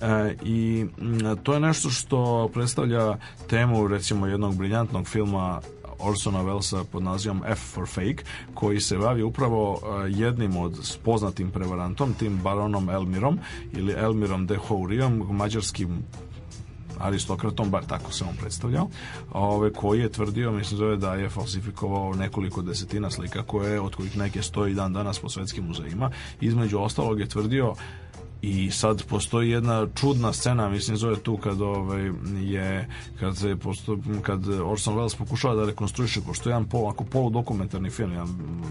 [SPEAKER 4] e, i m, to je nešto što predstavlja temu recimo jednog briljantnog filma Orsona Wellsa pod nazivom F for Fake, koji se bavi upravo e, jednim od spoznatim prevarantom, tim baronom Elmirom ili Elmirom de Hourijom, mađarskim aristokratom, bar tako se on predstavljao, ove, koji je tvrdio, mislim zove, da je falsifikovao nekoliko desetina slika koje, od kojih neke stoji dan danas po svetskim muzejima. Između ostalog je tvrdio i sad postoji jedna čudna scena, mislim zove tu kad ovaj je kad se posto, kad Orson Welles pokušava da rekonstruiše pošto je jedan pol, ako polu dokumentarni film, jedan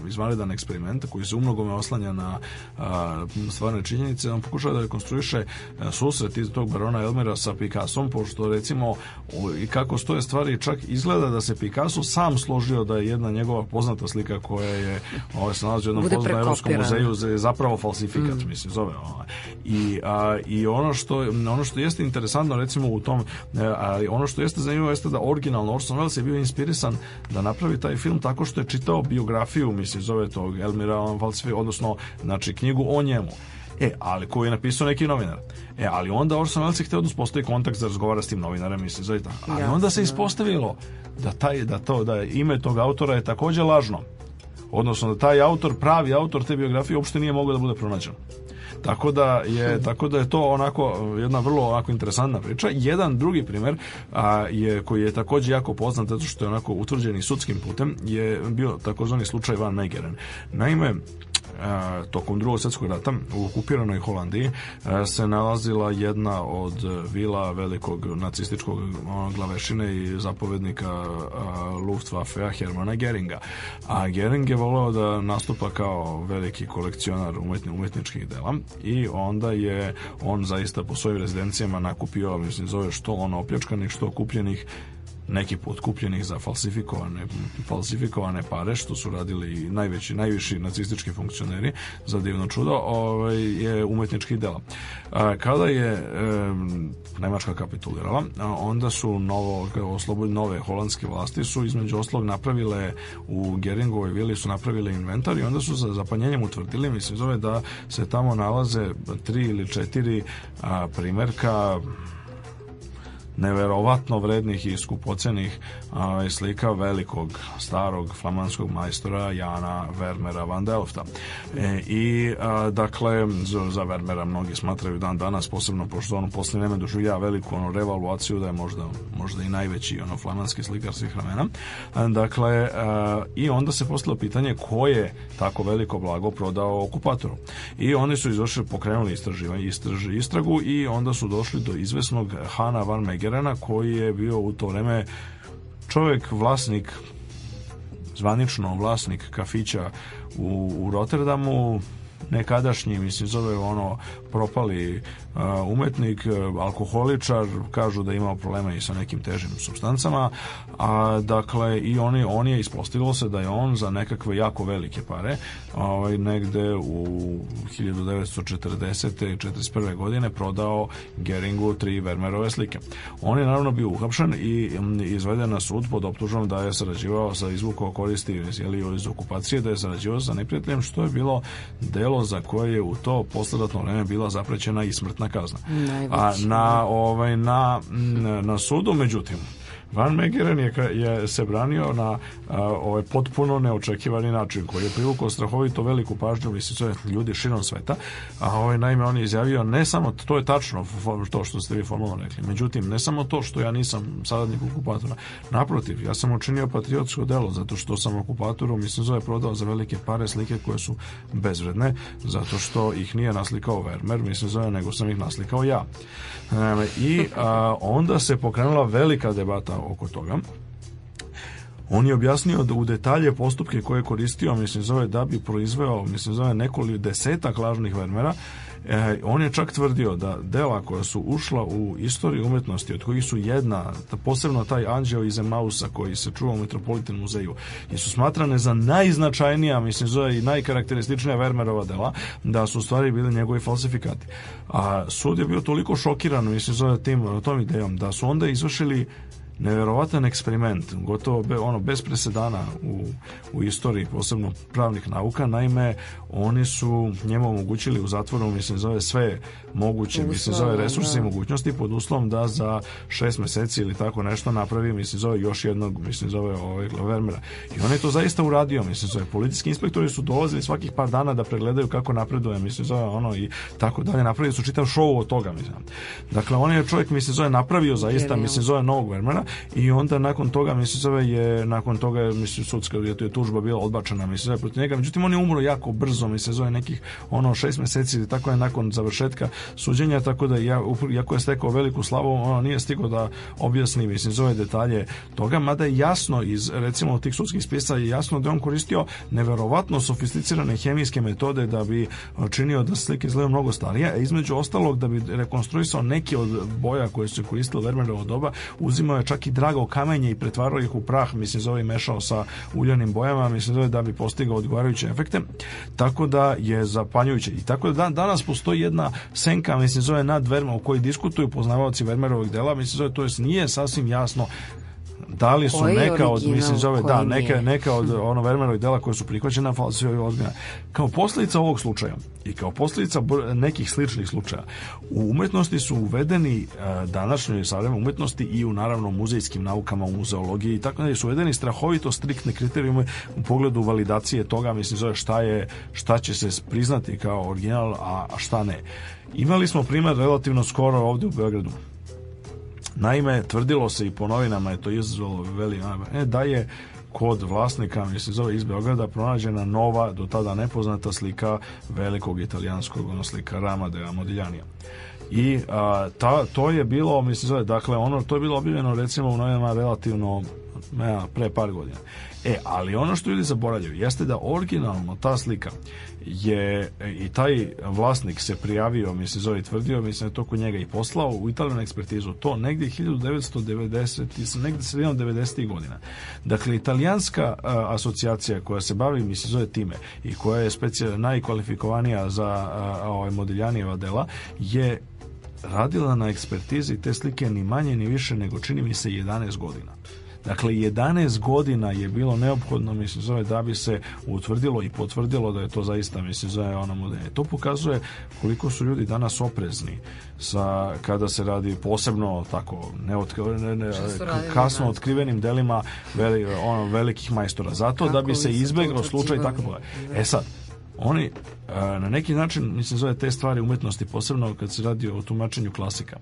[SPEAKER 4] izvanredan eksperiment koji se umnogome oslanja na a, stvarne činjenice, on pokušava da rekonstruiše susret iz tog barona Elmera sa Picassom, pošto recimo i kako stoje stvari čak izgleda da se Picasso sam složio da je jedna njegova poznata slika koja je ovaj, se nalazi u jednom poznatom evropskom muzeju je zapravo falsifikat, mm. mislim zove ovaj I, a, i ono, što, ono što jeste interesantno recimo u tom, e, a, ono što jeste zanimljivo jeste da originalno Orson Welles je bio inspirisan da napravi taj film tako što je čitao biografiju, mislim, zove tog Elmira Valsvi, odnosno znači, knjigu o njemu. E, ali koju je napisao neki novinar. E, ali onda Orson Welles je hteo da uspostavi kontakt da razgovara s tim novinarem, mislim, zove tako. Ali Jasne. onda se ispostavilo da, taj, da, to, da ime tog autora je takođe lažno. Odnosno da taj autor, pravi autor te biografije uopšte nije mogao da bude pronađen. Tako da je tako da je to onako eh, jedna vrlo onako interesantna priča. Jedan drugi primer a, je koji je takođe jako poznat zato što je onako utvrđen i sudskim putem je bio takozvani slučaj Van Megeren. Naime, E, tokom drugog svjetskog rata u okupiranoj Holandiji e, se nalazila jedna od vila velikog nacističkog glavešine i zapovednika e, Luftwaffe Hermana Geringa. A Gering je volao da nastupa kao veliki kolekcionar umetni, umetničkih dela i onda je on zaista po svojim rezidencijama nakupio, mislim, zove što on opljačkanih, što kupljenih neki put kupljenih za falsifikovane, falsifikovane pare, što su radili najveći, najviši nacistički funkcioneri za divno čudo, ovaj, je umetnički dela. Kada je e, Nemačka kapitulirala, onda su novo, oslobod, nove holandske vlasti su između oslog napravile u Geringovoj vili su napravile inventar i onda su za zapanjenjem utvrdili, mislim zove da se tamo nalaze tri ili četiri a, primerka neverovatno vrednih i skupocenih a, slika velikog starog flamanskog majstora Jana Vermera van Delfta. E, I a, dakle, za, za Vermera mnogi smatraju dan danas, posebno pošto ono posle vreme doživlja veliku ono, revaluaciju da je možda, možda i najveći ono, flamanski slikar svih vremena. E, dakle, a, i onda se postalo pitanje ko je tako veliko blago prodao okupatoru. I oni su izvršili, pokrenuli istraživanje, istraž, istragu i onda su došli do izvesnog Hana Van Mege Kerana koji je bio u to vreme čovjek vlasnik zvanično vlasnik kafića u, u Rotterdamu nekadašnji, mislim, zove ono propali umetnik, e, alkoholičar, kažu da je imao problema i sa nekim težim substancama, a dakle i oni, on je ispostavilo se da je on za nekakve jako velike pare ovaj, negde u 1940. i 41. godine prodao Geringu tri Vermerove slike. On je naravno bio uhapšen i izveden na sud pod optužbom da je sarađivao sa izvuko koristi ili iz okupacije, da je sarađivao sa neprijateljem, što je bilo delo za koje je u to posledatno vreme bila zaprećena i smrtna novčana kazna. Najveći. A na, da. ovaj, na, na sudu, međutim, Van Megeren je, je se branio na a, ovaj potpuno neočekivani način koji je privukao strahovito veliku pažnju mislim ljudi širom sveta. A ovaj naime on je izjavio ne samo to je tačno to što ste vi formalno rekli. Međutim ne samo to što ja nisam saradnik okupatora. Naprotiv, ja sam učinio patriotsko delo zato što sam okupatoru mislim zove prodao za velike pare slike koje su bezvredne zato što ih nije naslikao Vermeer, mislim zove nego sam ih naslikao ja. E, I a, onda se pokrenula velika debata oko toga. On je objasnio da u detalje postupke koje je koristio, mislim zove da bi proizveo, mislim zove nekoliko desetak lažnih vermera, e, on je čak tvrdio da dela koja su ušla u istoriju umetnosti, od kojih su jedna, posebno taj anđeo iz Emausa koji se čuva u Metropolitan muzeju, jer su smatrane za najznačajnija, mislim zove i najkarakterističnija vermerova dela, da su u stvari bili njegovi falsifikati. A sud je bio toliko šokiran, mislim zove tim, tom idejom, da su onda izvršili neverovatan eksperiment, gotovo be, ono bez presedana u, u istoriji posebno pravnih nauka. Naime, oni su njemu omogućili u zatvoru, mislim zove sve moguće, Uslovno, mislim zove resurse da. i mogućnosti pod uslovom da za šest meseci ili tako nešto napravi, mislim zove još jednog, mislim zove ovaj Vermeera. I on je to zaista uradio, mislim zove policijski inspektori su dolazili svakih par dana da pregledaju kako napreduje, mislim zove ono i tako dalje. Napravili su čitav šou od toga, mislim. Dakle, on je čovjek, mislim zove napravio zaista, mislim zove novog vermera i onda nakon toga mislim Misisave je nakon toga mislim sudska je to je tužba bila odbačena Misisave protiv njega. Međutim on je umro jako brzo, mislim se zove nekih ono 6 meseci ili tako je nakon završetka suđenja, tako da ja jako je stekao veliku slavu, ono nije stigao da objasni mislim zove detalje toga, mada je jasno iz recimo tih sudskih spisa je jasno da on koristio neverovatno sofisticirane hemijske metode da bi činio da slike izgledaju mnogo starije, između ostalog da bi rekonstruisao neke od boja koje su koristile Vermeerovo doba, uzimao je čak čak i dragao kamenje i pretvarao ih u prah, mislim zove i mešao sa uljanim bojama, mislim zove da bi postigao odgovarajuće efekte. Tako da je zapanjujuće. I tako da danas postoji jedna senka, mislim zove nad Verma u kojoj diskutuju poznavaoci Vermerovog dela, mislim zove to jest nije sasvim jasno Da li su neka od, mislim, zove, da, neka, neka od ono Vermeerovih dela koje su prihvaćena falsifikuje odbina. Kao posledica ovog slučaja i kao posledica nekih sličnih slučaja, u umetnosti su uvedeni e, današnjoj savremene umetnosti i u naravno muzejskim naukama, u muzeologiji i tako dalje, su uvedeni strahovito striktni kriterijumi u pogledu validacije toga, mislim, zove, šta je, šta će se priznati kao original, a šta ne. Imali smo primer relativno skoro ovde u Beogradu Naime, tvrdilo se i po novinama je to izazvalo veli e, da je kod vlasnika, mislim zove iz Beograda, pronađena nova, do tada nepoznata slika velikog italijanskog ono slika Rama de Modiglianija. I a, ta, to je bilo, mislim zove, dakle ono, to je bilo objavljeno recimo u novinama relativno ne, pre par godina. E, ali ono što ljudi zaboravljaju jeste da originalno ta slika je e, i taj vlasnik se prijavio, mi se zove tvrdio, mislim da to kod njega i poslao u Italiju ekspertizu. To negde 1990, negde sredinom 90. godina. Dakle, italijanska a, e, asocijacija koja se bavi, mi se zove time i koja je specijal, najkvalifikovanija za a, e, ovaj, modeljanijeva dela, je radila na ekspertizi te slike ni manje ni više nego čini mi se 11 godina. Dakle, 11 godina je bilo neophodno, mislim, zove, da bi se utvrdilo i potvrdilo da je to zaista, mislim, zove, da modelje. To pokazuje koliko su ljudi danas oprezni sa, kada se radi posebno tako neotkri, ne, ne, kasno da? otkrivenim delima veli, ono, velikih majstora. Zato kako da bi se izbeglo slučaj i tako. Je. E sad, oni na neki način, mislim zove te stvari umetnosti, posebno kad se radi o tumačenju klasika,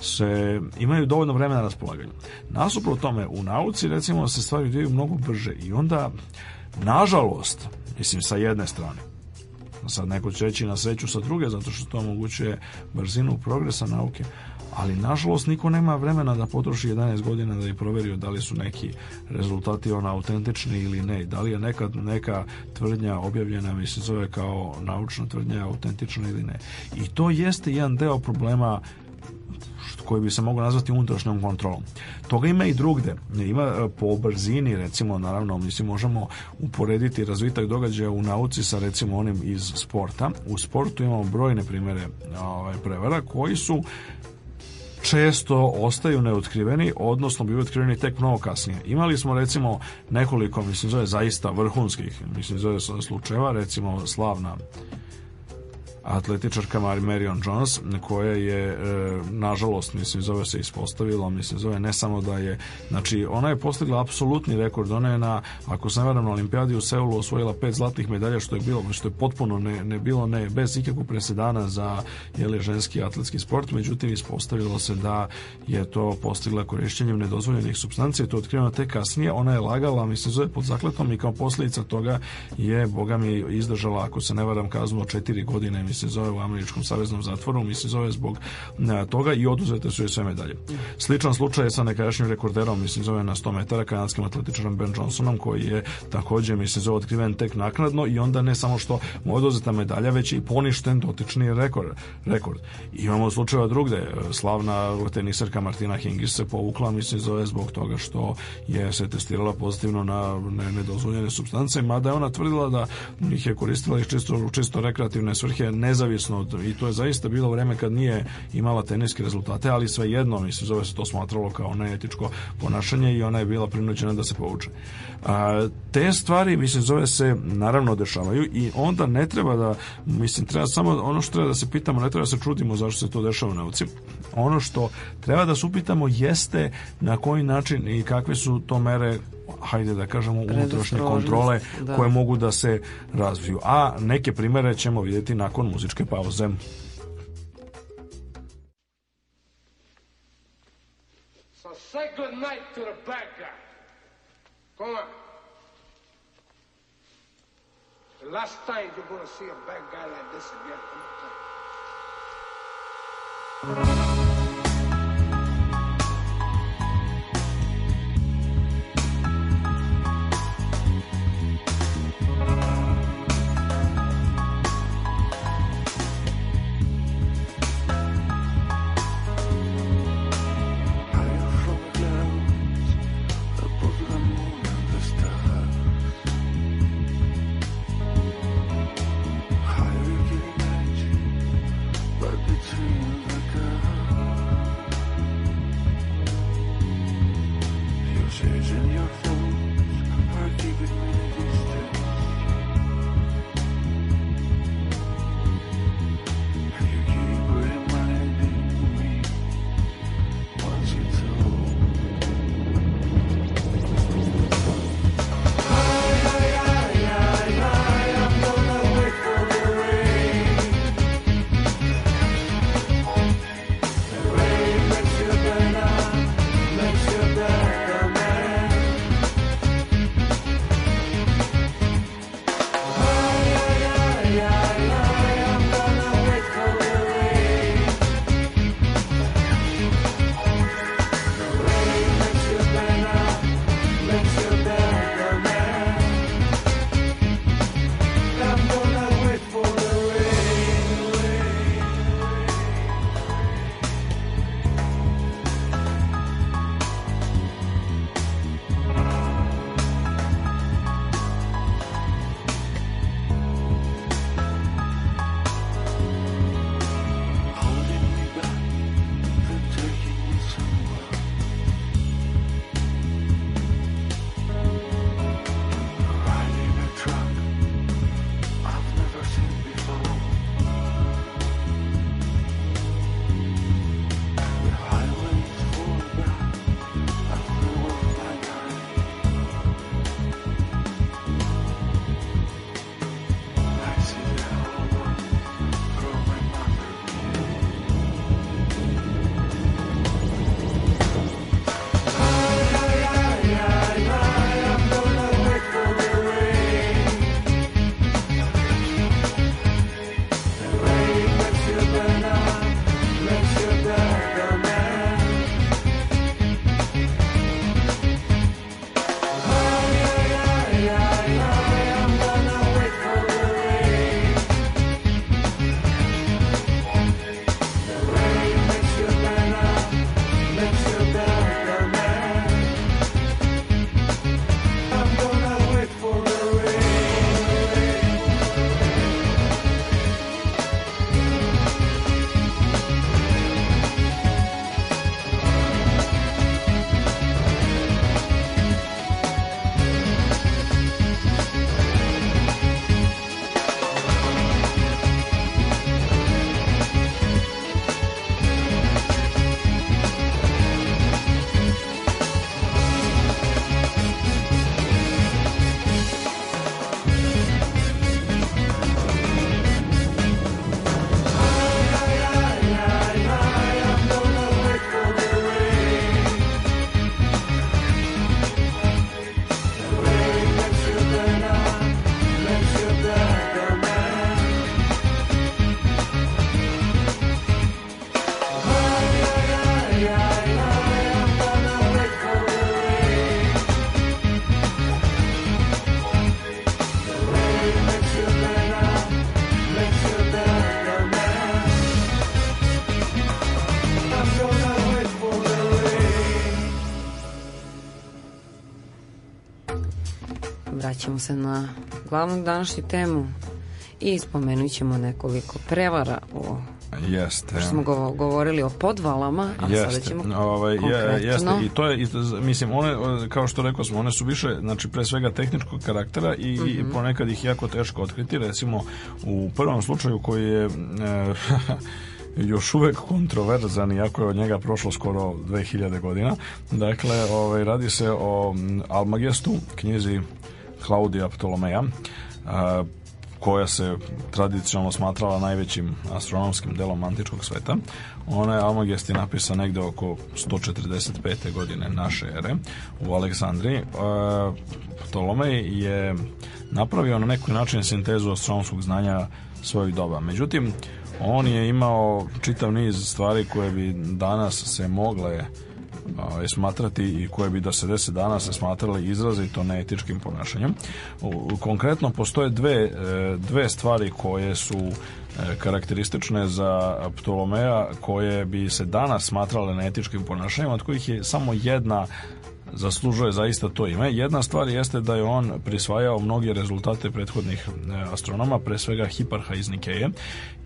[SPEAKER 4] se imaju dovoljno vremena na raspolaganju. Nasuprot tome, u nauci recimo se stvari odvijaju mnogo brže i onda, nažalost, mislim sa jedne strane, sad neko će reći na sreću sa druge, zato što to omogućuje brzinu progresa nauke, ali nažalost niko nema vremena da potroši 11 godina da i proverio da li su neki rezultati ona autentični ili ne, da li je nekad neka tvrdnja objavljena mi se zove kao naučna tvrdnja autentična ili ne. I to jeste jedan deo problema koji bi se mogao nazvati unutrašnjom kontrolom. Toga ima i drugde. Ima e, po brzini, recimo, naravno, mislim, možemo uporediti razvitak događaja u nauci sa, recimo, onim iz sporta. U sportu imamo brojne primere ovaj, prevara koji su često ostaju neotkriveni, odnosno bi otkriveni tek mnogo kasnije. Imali smo recimo nekoliko, mislim zove zaista vrhunskih, mislim zove slučajeva, recimo slavna atletičarka Marion Jones koja je e, nažalost mislim zove se ispostavila mislim zove ne samo da je znači ona je postigla apsolutni rekord ona je na ako se ne varam na olimpijadi u Seulu osvojila pet zlatnih medalja što je bilo što je potpuno ne, ne bilo ne bez ikakvog presedana za je ženski atletski sport međutim ispostavilo se da je to postigla korišćenjem nedozvoljenih supstanci to otkriveno tek kasnije ona je lagala mislim zove pod zakletom i kao posledica toga je bogami izdržala ako se ne varam kaznu od 4 godine mislim se zove u Američkom saveznom zatvoru, mi se zove zbog e, toga i oduzete su joj sve medalje. Sličan slučaj je sa nekajašnjim rekorderom, mislim zove na 100 metara, kanadskim atletičarom Ben Johnsonom, koji je takođe, mislim zove, otkriven tek naknadno i onda ne samo što mu oduzeta medalja, već i poništen dotični rekord. rekord. Imamo slučajeva drugde, slavna tenisarka Martina Hingis se povukla, mislim zove, zbog toga što je se testirala pozitivno na nedozvoljene substance, mada je ona tvrdila da ih je koristila iz čisto, čisto rekreativne svrhe, ne nezavisno od, i to je zaista bilo vreme kad nije imala teniske rezultate, ali svejedno, mislim, zove se to smatralo kao neetičko ponašanje i ona je bila prinuđena da se povuče. A, te stvari, mislim, zove se naravno dešavaju i onda ne treba da, mislim, treba samo ono što treba da se pitamo, ne treba da se čudimo zašto se to dešava u nauci. Ono što treba da se upitamo jeste na koji način i kakve su to mere hajde da kažemo, unutrašnje kontrole da. koje mogu da se razviju. A neke primere ćemo vidjeti nakon muzičke pauze. So say good night to the bad guy. Come on. The last time you're gonna see a bad guy like this again. Come on.
[SPEAKER 6] ćemo se na glavnu današnju temu i spomenut ćemo nekoliko prevara o
[SPEAKER 4] Jeste.
[SPEAKER 6] Što smo govorili o podvalama, a jeste. sada ćemo ovaj, konkretno... Jeste,
[SPEAKER 4] i to je, mislim, one, kao što rekao smo, one su više, znači, pre svega tehničkog karaktera i, mm -hmm. ponekad ih jako teško otkriti. Recimo, u prvom slučaju koji je... Eh, još uvek kontroverzan, iako je od njega prošlo skoro 2000 godina. Dakle, ovaj, radi se o mm, Almagestu, knjizi Klaudija Ptolomeja koja se tradicionalno smatrala najvećim astronomskim delom antičkog sveta. Ona je Almagest je napisan negde oko 145. godine naše ere u Aleksandriji. Ptolomej je napravio na neki način sintezu astronomskog znanja svojih doba. Međutim, on je imao čitav niz stvari koje bi danas se mogle je smatrati i koje bi da se desi danas se smatrali izrazito neetičkim ponašanjem. Konkretno postoje dve, e, dve stvari koje su e, karakteristične za Ptolomeja koje bi se danas smatrale neetičkim ponašanjem, od kojih je samo jedna zaslužuje zaista to ime. Jedna stvar jeste da je on prisvajao mnoge rezultate prethodnih e, astronoma, pre svega Hiparha iz Nikeje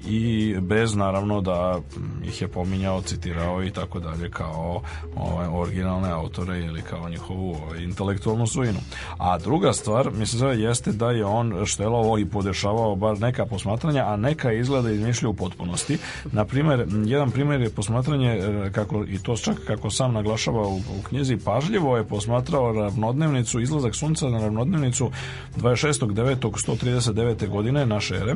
[SPEAKER 4] i bez naravno da ih je pominjao, citirao i tako dalje kao ovaj, originalne autore ili kao njihovu ovaj, intelektualnu svojinu. A druga stvar, mislim, jeste da je on štelovo i podešavao bar neka posmatranja, a neka izgleda izmišlja u potpunosti. Na primjer, jedan primjer je posmatranje, e, kako, i to čak kako sam naglašava u, u knjizi, pažljivo je posmatrao ravnodnevnicu, izlazak sunca na ravnodnevnicu 26.9.139. godine naše ere.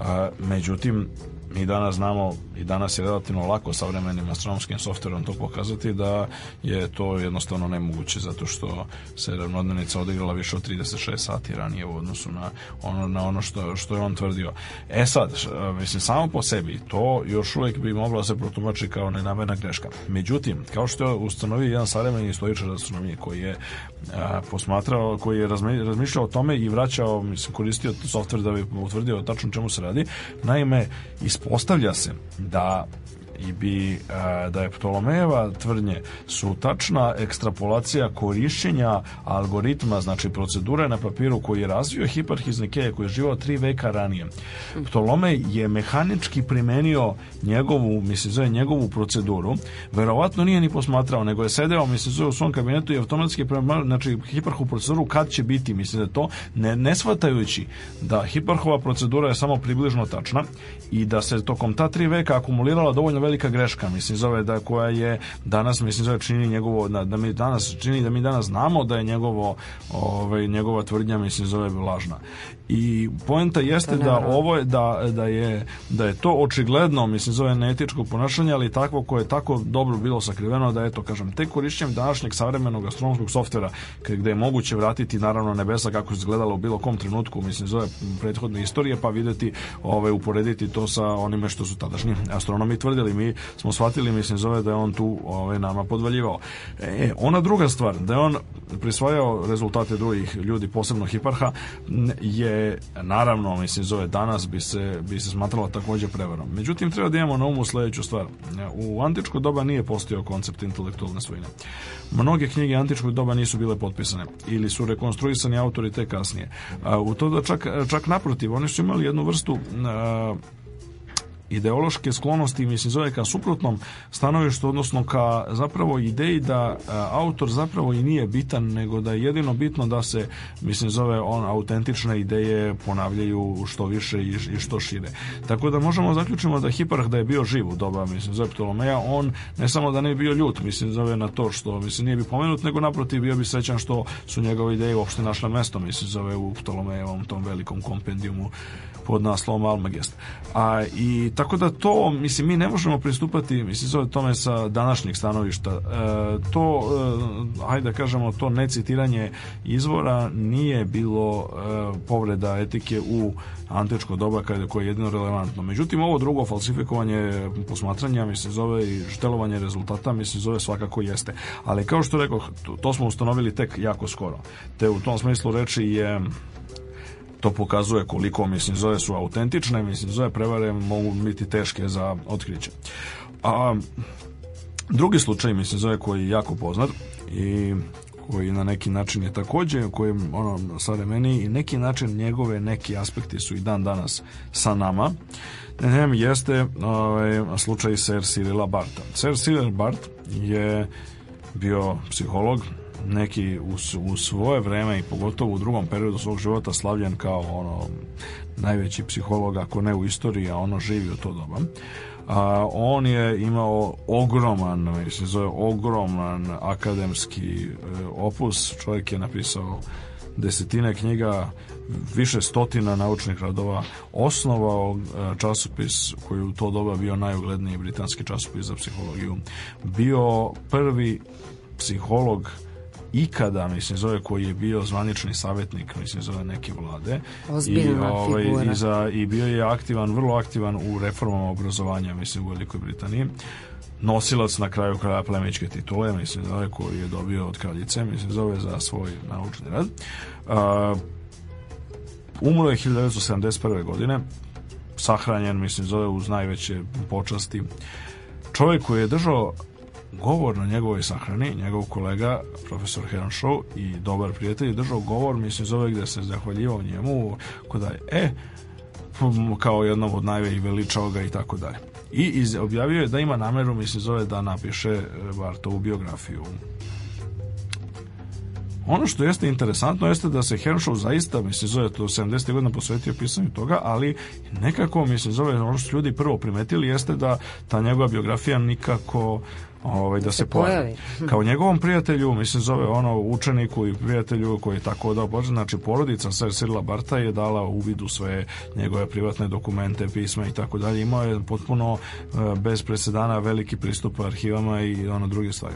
[SPEAKER 4] A, međutim, um, mi danas znamo i danas je relativno lako savremenim astronomskim softverom to pokazati da je to jednostavno nemoguće zato što se ravnodnevnica odigrala više od 36 sati ranije u odnosu na ono, na ono što, što je on tvrdio. E sad, mislim, samo po sebi to još uvijek bi moglo da se protumači kao nenamena greška. Međutim, kao što je ustanovio jedan savremeni istoričar astronomije koji je a, posmatrao, koji je razmišljao o tome i vraćao, mislim, koristio softver da bi utvrdio tačno čemu se radi. Naime, iz pretpostavlja se da i bi e, da je Ptolomejeva tvrdnje su tačna ekstrapolacija korišćenja algoritma, znači procedure na papiru koji je razvio Hiparhis Nikeja koji je živao tri veka ranije. Ptolomej je mehanički primenio njegovu, mislim zove, njegovu proceduru, verovatno nije ni posmatrao, nego je sedeo, mislim zove, u svom kabinetu i automatski primenio, znači, hiparhu proceduru kad će biti, mislim da to, ne, ne shvatajući da hiperhova procedura je samo približno tačna i da se tokom ta tri veka akumulirala dovoljno velika greška, mislim, zove da koja je danas, mislim, zove čini njegovo, da, da mi danas, čini da mi danas znamo da je njegovo, ovaj, njegova tvrdnja, mislim, zove lažna. I poenta jeste da ovo je, da, da, je, da je to očigledno, mislim, zove neetičko ponašanje, ali takvo koje je tako dobro bilo sakriveno da, eto, kažem, tek korišćenjem današnjeg savremenog astronomskog softvera, gde je moguće vratiti, naravno, nebesa kako se izgledalo u bilo kom trenutku, mislim, zove prethodne istorije, pa videti, ovaj, uporediti to sa onime što su tadašnji astronomi tvrdili mi smo shvatili, mislim, zove da je on tu ovaj, nama podvaljivao. E, ona druga stvar, da je on prisvajao rezultate drugih ljudi, posebno Hiparha, je, naravno, mislim, zove danas bi se, bi se smatralo također prevarom. Međutim, treba da imamo na umu sledeću stvar. U antičko doba nije postojao koncept intelektualne svojine. Mnoge knjige antičkog doba nisu bile potpisane ili su rekonstruisani autori te kasnije. A, U to da čak, čak naprotiv, oni su imali jednu vrstu ideološke sklonosti, mislim, zove ka suprotnom stanovištu, odnosno ka zapravo ideji da e, autor zapravo i nije bitan, nego da je jedino bitno da se, mislim, zove on autentične ideje ponavljaju što više i, i što šire. Tako da možemo zaključimo da Hiparh da je bio živ u doba, mislim, zove Ptolomeja, on ne samo da ne bio ljut, mislim, zove na to što, mislim, nije bi pomenut, nego naprotiv bio bi srećan što su njegove ideje uopšte našle mesto, mislim, zove u Ptolomejevom tom velikom kompendijumu pod naslovom Almagest. A i tako da to, mislim, mi ne možemo pristupati, mislim, zove tome sa današnjeg stanovišta. E, to, e, hajde da kažemo, to necitiranje izvora nije bilo e, povreda etike u antičko doba kada koje je jedino relevantno. Međutim, ovo drugo falsifikovanje posmatranja, mislim, zove i štelovanje rezultata, mislim, zove svakako jeste. Ali kao što rekao, to, to smo ustanovili tek jako skoro. Te u tom smislu reči je to pokazuje koliko, mislim, zove su autentične, mislim, zove prevare mogu biti teške za otkriće. A drugi slučaj, mislim, zove koji je jako poznat i koji na neki način je takođe u kojem ono savremeni i neki način njegove neki aspekti su i dan danas sa nama Nem jeste ovaj, slučaj Sir Sirila Barta Sir Cyril Bart je bio psiholog neki u, u svoje vreme i pogotovo u drugom periodu svog života slavljen kao ono najveći psiholog ako ne u istoriji, a ono živi u to doba. A, on je imao ogroman, se zove ogroman akademski e, opus. Čovjek je napisao desetine knjiga, više stotina naučnih radova, osnovao e, časopis koji u to doba bio najugledniji britanski časopis za psihologiju, bio prvi psiholog ikada, mislim, zove koji je bio zvanični savjetnik, mislim, zove neke vlade. Ozbiljna I, ovaj, figura. I, za, I bio je aktivan, vrlo aktivan u reformama obrazovanja, mislim, u Velikoj Britaniji nosilac na kraju kraja plemičke titule, mislim zove, koji je dobio od kraljice, mislim zove za svoj naučni rad. Uh, umro je 1971. godine, sahranjen, mislim zove, uz najveće počasti. Čovjek koji je držao govor na njegovoj sahrani, njegov kolega, profesor Heronshaw i dobar prijatelj, držao govor, mislim, zove gde se zahvaljivao njemu, koda da je, e, kao jednom od najve i veličao ga i tako dalje. I iz, objavio je da ima nameru, mislim, zove da napiše e, Bartovu biografiju. Ono što jeste interesantno jeste da se Herschel zaista, mislim, zove to 70. godina posvetio pisanju toga, ali nekako, mislim, zove ono što ljudi prvo primetili jeste da ta njegova biografija nikako ovaj, da, da se, se pojavi. pojavi. Kao njegovom prijatelju, mislim zove ono učeniku i prijatelju koji je tako dao Bože, znači porodica Sir Sirla Barta je dala uvid u sve njegove privatne dokumente, pisma i tako dalje. Imao je potpuno e, bez presedana veliki pristup arhivama i ono druge stvari.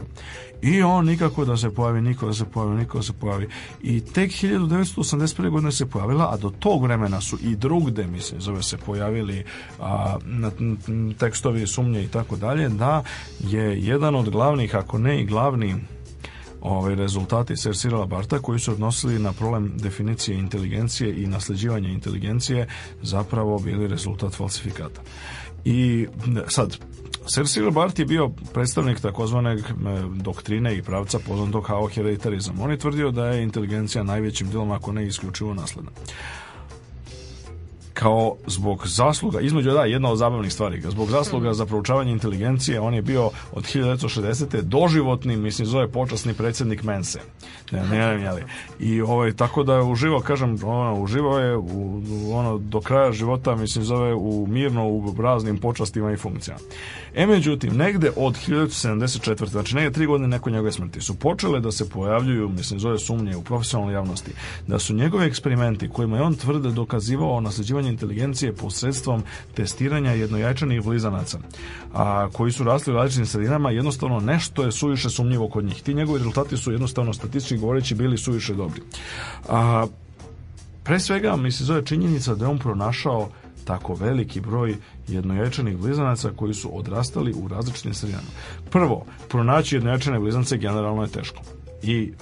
[SPEAKER 4] I on nikako da se pojavi, niko da se pojavi, niko da se pojavi. I tek 1981. godine se pojavila, a do tog vremena su i drugde, mislim, zove se pojavili a, na, tekstovi sumnje i tako dalje, da je jedan od glavnih, ako ne i glavni ovaj, rezultati Sir Cyrila Barta koji su odnosili na problem definicije inteligencije i nasljeđivanja inteligencije zapravo bili rezultat falsifikata. I sad, Sir Cyril je bio predstavnik takozvane eh, doktrine i pravca poznatog kao hereditarizam. On je tvrdio da je inteligencija najvećim delom, ako ne isključivo nasledna kao zbog zasluga, između da, jedna od zabavnih stvari, zbog zasluga mhm. za proučavanje inteligencije, on je bio od 1960. doživotni, mislim, zove počasni predsednik Mense. Ne, ne, ne, ne, I ovaj, tako da je uživo, kažem, ono, uživao je u, ono, do kraja života, mislim, zove u mirno u raznim počastima i funkcijama. E, međutim, negde od 1974. znači negde tri godine neko njegove smrti su počele da se pojavljuju, mislim, zove sumnje u profesionalnoj javnosti, da su njegovi eksperimenti kojima je on tvrde dokazivao nasljeđivanje inteligencije posredstvom testiranja jednojačanih blizanaca, a koji su rasli u različitim sredinama, jednostavno nešto je suviše sumnjivo kod njih. Ti njegovi rezultati su jednostavno statistički govoreći bili suviše dobri. A, pre svega mi se zove činjenica da je on pronašao tako veliki broj jednojačanih blizanaca koji su odrastali u različitim sredinama. Prvo, pronaći jednojačane blizance generalno je teško. I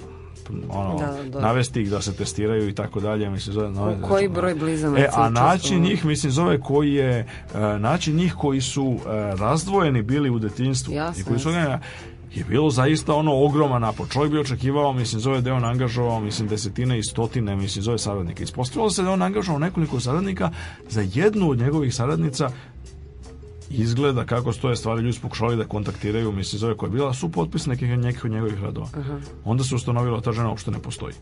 [SPEAKER 4] ono, da, da. navesti ih da se testiraju i tako dalje. Mislim, zove,
[SPEAKER 6] nove, U koji broj blizanaca?
[SPEAKER 4] E,
[SPEAKER 6] a
[SPEAKER 4] naći njih, mislim, zove koji je, e, naći njih koji su e, razdvojeni bili u detinstvu. Jasne, I koji su, je bilo zaista ono ogroman napor. Čovjek bi očekivao, mislim, zove da je on angažovao, mislim, desetine i stotine, mislim, zove saradnika. Ispostavilo se da je on angažovao nekoliko saradnika za jednu od njegovih saradnica izgleda kako stoje stvari, ljudi su pokušali da kontaktiraju mislim zove koja je bila, su potpis nekih, nekih od njegovih radova. Aha. Onda se ustanovilo da ta žena uopšte ne postoji.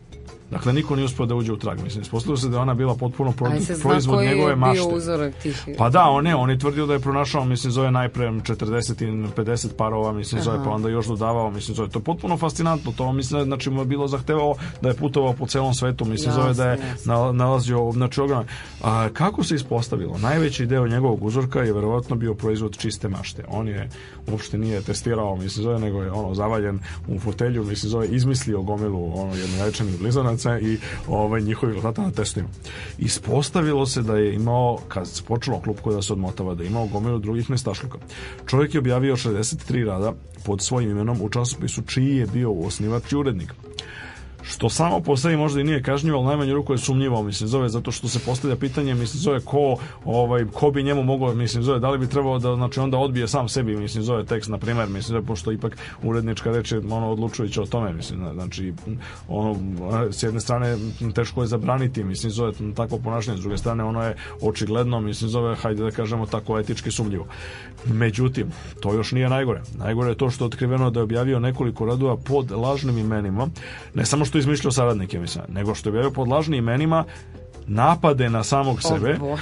[SPEAKER 4] Dakle, niko nije uspio da uđe u trag. Mislim, ispostavilo se da je ona bila potpuno pro, proizvod njegove
[SPEAKER 6] mašte.
[SPEAKER 4] Pa da, on je, on je tvrdio da je pronašao, mislim, zove najpre 40 i 50 parova, mislim, zove, pa Aha. pa onda još dodavao, mislim, zove. To je potpuno fascinantno. To, mislim, znači, mu je bilo zahtevao da je putovao po celom svetu, mislim, jasne, zove da je jasne. nalazio, znači, ogrom. A, kako se ispostavilo? Najveći deo njegovog uzorka je verovatno bio proizvod čiste mašte. On je uopšte nije testirao, mislim, zove, nego je ono zavaljen u fotelju, mislim, zove, izmislio gomilu ono, jednoječanih blizanaca srca i ovaj, njihovih rezultata na testima. Ispostavilo se da je imao, kad se počelo klupko da se odmotava, da je imao gomilu drugih nestašluka. Čovjek je objavio 63 rada pod svojim imenom u časopisu čiji je bio osnivač i urednik što samo po sebi možda i nije kažnjivo, ali najmanju ruku je sumnjivo, mislim, zove, zato što se postavlja pitanje, mislim, zove, ko, ovaj, ko bi njemu mogao, mislim, zove, da li bi trebalo da, znači, onda odbije sam sebi, mislim, zove, tekst, na primer, mislim, zove, pošto ipak urednička reč je, ono, odlučujuća o tome, mislim, da, znači, ono, s jedne strane, teško je zabraniti, mislim, zove, tako ponašanje, s druge strane, ono je očigledno, mislim, zove, hajde da kažemo, tako etički sumnjivo. Međutim, to još nije najgore. Najgore je to što je otkriveno da je objavio nekoliko radova pod lažnim imenima, ne samo što je izmišljao saradnike, mislim, nego što je bio lažnim imenima napade na samog sebe, oh,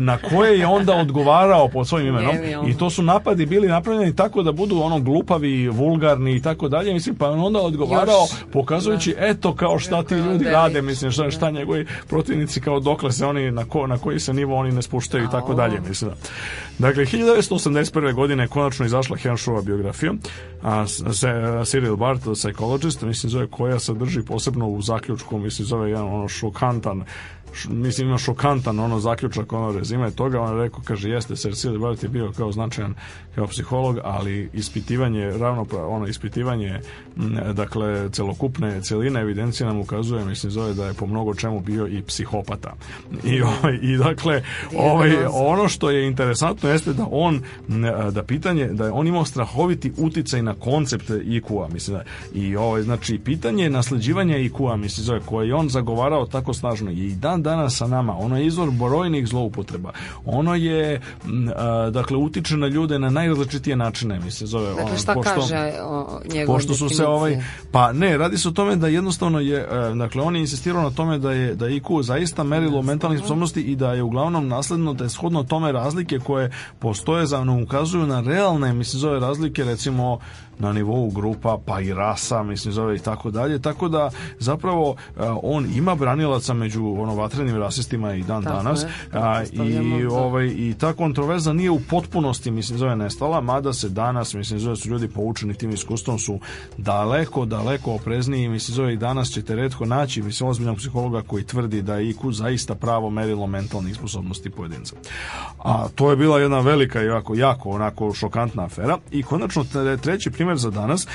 [SPEAKER 4] na koje je onda odgovarao pod svojim imenom i to su napadi bili napravljeni tako da budu ono glupavi, vulgarni i tako dalje, mislim, pa on onda odgovarao Još, da. pokazujući, da. eto kao šta ti ljudi Delić, da rade, mislim, šta, šta da. njegovi protivnici kao dokle se oni, na, ko, na koji se nivo oni ne spuštaju i tako dalje, mislim. Dakle, 1981. godine konačno izašla Henshova biografija, a, se, a, Cyril Barth, Psychologist, mislim, zove koja sadrži posebno u zaključku, mislim, zove jedan ono šokantan š, mislim ima šokantan ono zaključak ono rezime toga on je rekao kaže jeste Sir Cecil Barrett je bio kao značajan kao psiholog ali ispitivanje ravno ono ispitivanje dakle celokupne celine evidencije nam ukazuje mislim zove da je po mnogo čemu bio i psihopata i da. ovaj, i dakle ovaj ono što je interesantno jeste da on da pitanje da je on imao strahoviti uticaj na koncept IQ-a mislim da i ovaj znači pitanje nasleđivanja IQ-a mislim zove koje je on zagovarao tako snažno i dan danas sa nama. Ono je izvor brojnih zloupotreba. Ono je, dakle, utiče na ljude na najrazličitije načine, mi se zove. Dakle,
[SPEAKER 6] šta pošto, kaže o njegovom Pošto su se ovaj,
[SPEAKER 4] pa ne, radi se o tome da jednostavno je, e, dakle, on je insistirao na tome da je da je IQ zaista merilo mentalnih sposobnosti i da je uglavnom nasledno da je shodno tome razlike koje postoje za ukazuju na realne, mi se zove razlike, recimo na nivou grupa pa i rasa mislim zove i tako dalje tako da zapravo e, on ima branilaca među ono vatrenim rasistima i dan tako danas je, da, i ovaj i ta kontroverza nije u potpunosti mislim zove nestala mada se danas mislim zove su ljudi poučeni tim iskustvom su daleko daleko oprezniji mislim zove i danas ćete retko naći mislim ozbiljnog psihologa koji tvrdi da je IQ zaista pravo merilo mentalnih sposobnosti pojedinca a to je bila jedna velika i jako jako onako šokantna afera i konačno treći primjer primer za danas,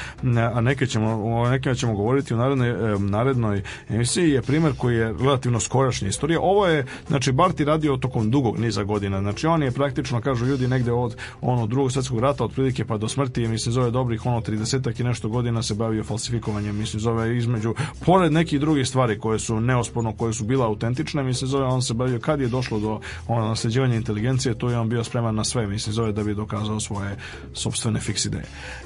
[SPEAKER 4] a neke ćemo, o nekima ćemo govoriti u narednoj, narednoj emisiji, je primer koji je relativno skorašnja istorija. Ovo je, znači, Barti radio tokom dugog niza godina. Znači, on je praktično, kažu ljudi, negde od ono drugog svetskog rata, otprilike pa do smrti, mislim, zove dobrih ono 30 i nešto godina se bavio falsifikovanjem, mislim, zove između, pored nekih drugih stvari koje su neosporno, koje su bila autentične, mislim, zove, on se bavio kad je došlo do ono, nasleđivanja inteligencije, to je on bio spreman na sve, mislim, zove, da bi dokazao svoje sobstvene fiks ideje.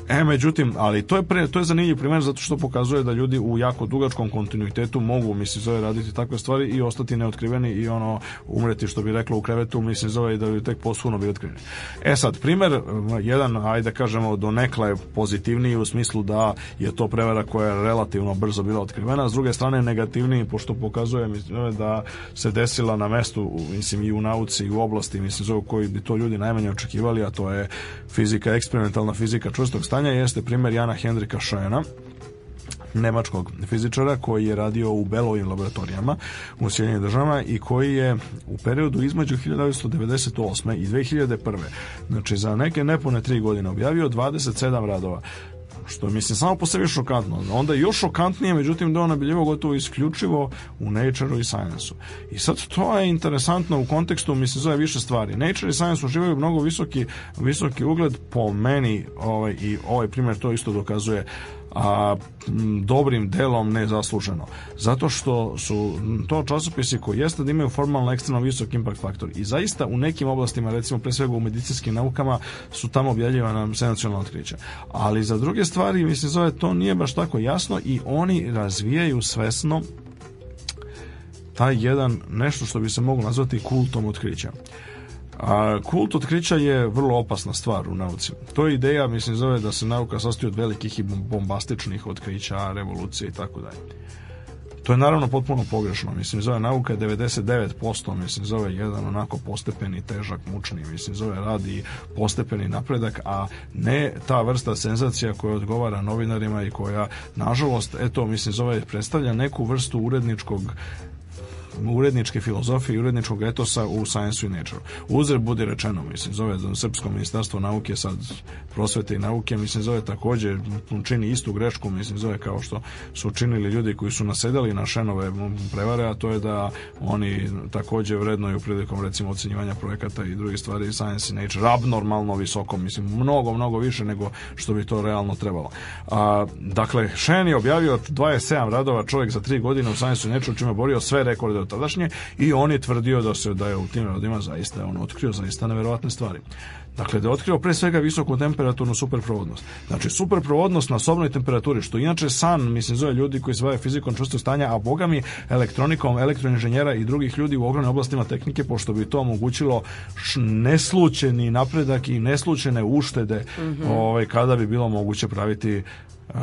[SPEAKER 4] Em, međutim, ali to je, pre, to je zanimljiv primjer zato što pokazuje da ljudi u jako dugačkom kontinuitetu mogu, mislim, zove raditi takve stvari i ostati neotkriveni i ono umreti što bi reklo u krevetu, mislim, zove i da bi tek poslovno bi otkriveni. E sad, primer, jedan, ajde kažemo, donekle je pozitivniji u smislu da je to prevera koja je relativno brzo bila otkrivena, s druge strane negativniji pošto pokazuje mislim, da se desila na mestu mislim, i u nauci i u oblasti mislim, zove, koji bi to ljudi najmanje očekivali, a to je fizika, eksperimentalna fizika čvrstog stanja jeste primjer Jana Hendrika Šojena, nemačkog fizičara koji je radio u Belovim laboratorijama u Sjedinim državama i koji je u periodu između 1998. i 2001. Znači za neke nepune tri godine objavio 27 radova što je, mislim, samo po sebi šokantno. Onda još šokantnije, međutim, da ona on gotovo isključivo u Nature-u i Science-u. I sad to je interesantno u kontekstu, mislim, zove više stvari. Nature i Science uživaju mnogo visoki, visoki ugled, po meni, ovaj, i ovaj primjer to isto dokazuje, a dobrim delom nezasluženo. Zato što su to časopisi koji jeste da imaju formalno ekstremno visok impact faktor i zaista u nekim oblastima, recimo pre svega u medicinskim naukama, su tamo objavljivana sensacionalna otkrića. Ali za druge stvari, mislim, zove, to nije baš tako jasno i oni razvijaju svesno taj jedan nešto što bi se moglo nazvati kultom otkrića. A kult otkrića je vrlo opasna stvar u nauci. To je ideja, mislim, zove da se nauka sastoji od velikih i bombastičnih otkrića, revolucije i tako dalje. To je naravno potpuno pogrešno, mislim, zove nauka je 99%, mislim, zove jedan onako postepeni, težak, mučni, mislim, zove radi postepeni napredak, a ne ta vrsta senzacija koja odgovara novinarima i koja, nažalost, eto, mislim, zove predstavlja neku vrstu uredničkog uredničke filozofije i uredničkog etosa u Science i Nature. Uzre bude rečeno, mislim, zove Srpsko ministarstvo nauke, sad prosvete i nauke, mislim, zove takođe, čini istu grešku, mislim, zove kao što su činili ljudi koji su nasedali na šenove prevare, a to je da oni takođe vrednoju prilikom, recimo, ocenjivanja projekata i drugih stvari Science i Nature, abnormalno visoko, mislim, mnogo, mnogo više nego što bi to realno trebalo. A, dakle, Šen je objavio 27 radova čovjek za 3 godine u Science i Nature, čime borio sve rekorde od tadašnje i on je tvrdio da se da je u tim radima zaista on otkrio zaista neverovatne stvari. Dakle, da je otkrio pre svega visoku temperaturnu superprovodnost. Znači, superprovodnost na sobnoj temperaturi, što inače san, mislim, zove ljudi koji se bave fizikom čvrstog stanja, a boga mi elektronikom, elektroinženjera i drugih ljudi u ogromnim oblastima tehnike, pošto bi to omogućilo neslučeni napredak i neslučene uštede mm -hmm. ovaj, kada bi bilo moguće praviti um,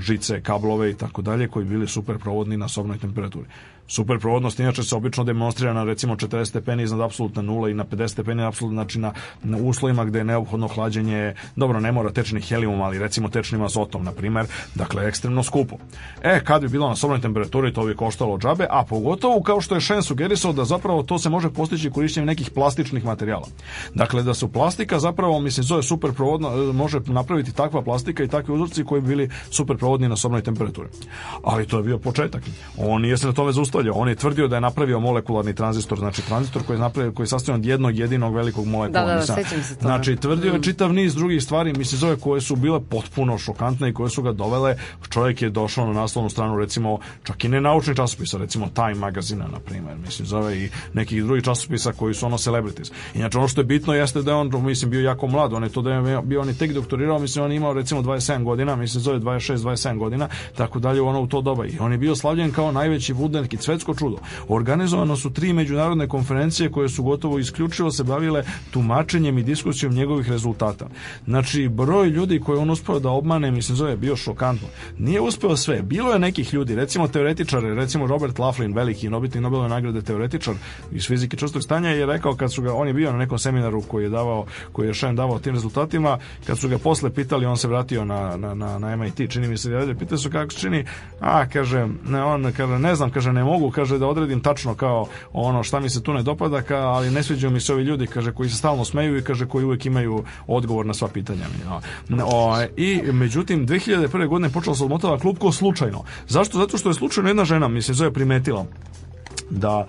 [SPEAKER 4] žice, kablove i tako dalje, koji bili superprovodni na sobnoj temperaturi. Superprovodnost inače se obično demonstrira na recimo 40 stepeni iznad apsolutne nula i na 50 stepeni apsolutno znači na, na uslovima gde je neophodno hlađenje, dobro ne mora tečni helijum, ali recimo tečnim azotom na primer, dakle ekstremno skupo. E, kad bi bilo na sobnoj temperaturi to bi koštalo džabe, a pogotovo kao što je Shen sugerisao da zapravo to se može postići korišćenjem nekih plastičnih materijala. Dakle da su plastika zapravo mislim zove superprovodna e, može napraviti takva plastika i takvi uzorci koji bi bili superprovodni na sobnoj temperaturi. Ali to je bio početak. On nije se na tome zaustavio postolje. On je tvrdio da je napravio molekularni tranzistor, znači tranzistor koji je, napravio, koji je sastavljen od jednog jedinog velikog molekula.
[SPEAKER 6] Da, da, da sećam
[SPEAKER 4] se toga. Znači, tvrdio je mm. čitav niz drugih stvari,
[SPEAKER 6] mislim,
[SPEAKER 4] zove koje su bile potpuno šokantne i koje su ga dovele. Čovjek je došao na naslovnu stranu, recimo, čak i ne naučni časopisa, recimo Time magazina, na primjer, mislim, zove i nekih drugih časopisa koji su ono celebrities. Inače, ono što je bitno jeste da je on, mislim, bio jako mlad, on je to da je bio on je tek doktorirao, mislim, on je imao recimo 27 godina, mislim, zove 26-27 godina, tako dalje, ono u to doba. I on je bio slavljen kao najveći vudenkic svetsko čudo. Organizovano su tri međunarodne konferencije koje su gotovo isključivo se bavile tumačenjem i diskusijom njegovih rezultata. Znači, broj ljudi koje on uspeo da obmane, mislim, zove, bio šokantno. Nije uspeo sve. Bilo je nekih ljudi, recimo teoretičari, recimo Robert Laughlin, veliki nobitni Nobelove nagrade teoretičar iz fizike čustog stanja je rekao kad su ga, on je bio na nekom seminaru koji je davao, koji je Šen davao tim rezultatima, kad su ga posle pitali, on se vratio na, na, na, na MIT, čini mi se, da pitali su kako se čini, a, kaže, ne, on, kaže, ne znam, kaže, ne mogu mogu, kaže, da odredim tačno kao ono šta mi se tu ne dopada, ka, ali ne sviđaju mi se ovi ljudi, kaže, koji se stalno smeju i kaže, koji uvek imaju odgovor na sva pitanja. No. O, I međutim, 2001. godine počela se odmotava klub ko slučajno. Zašto? Zato što je slučajno jedna žena, mi se zove primetila da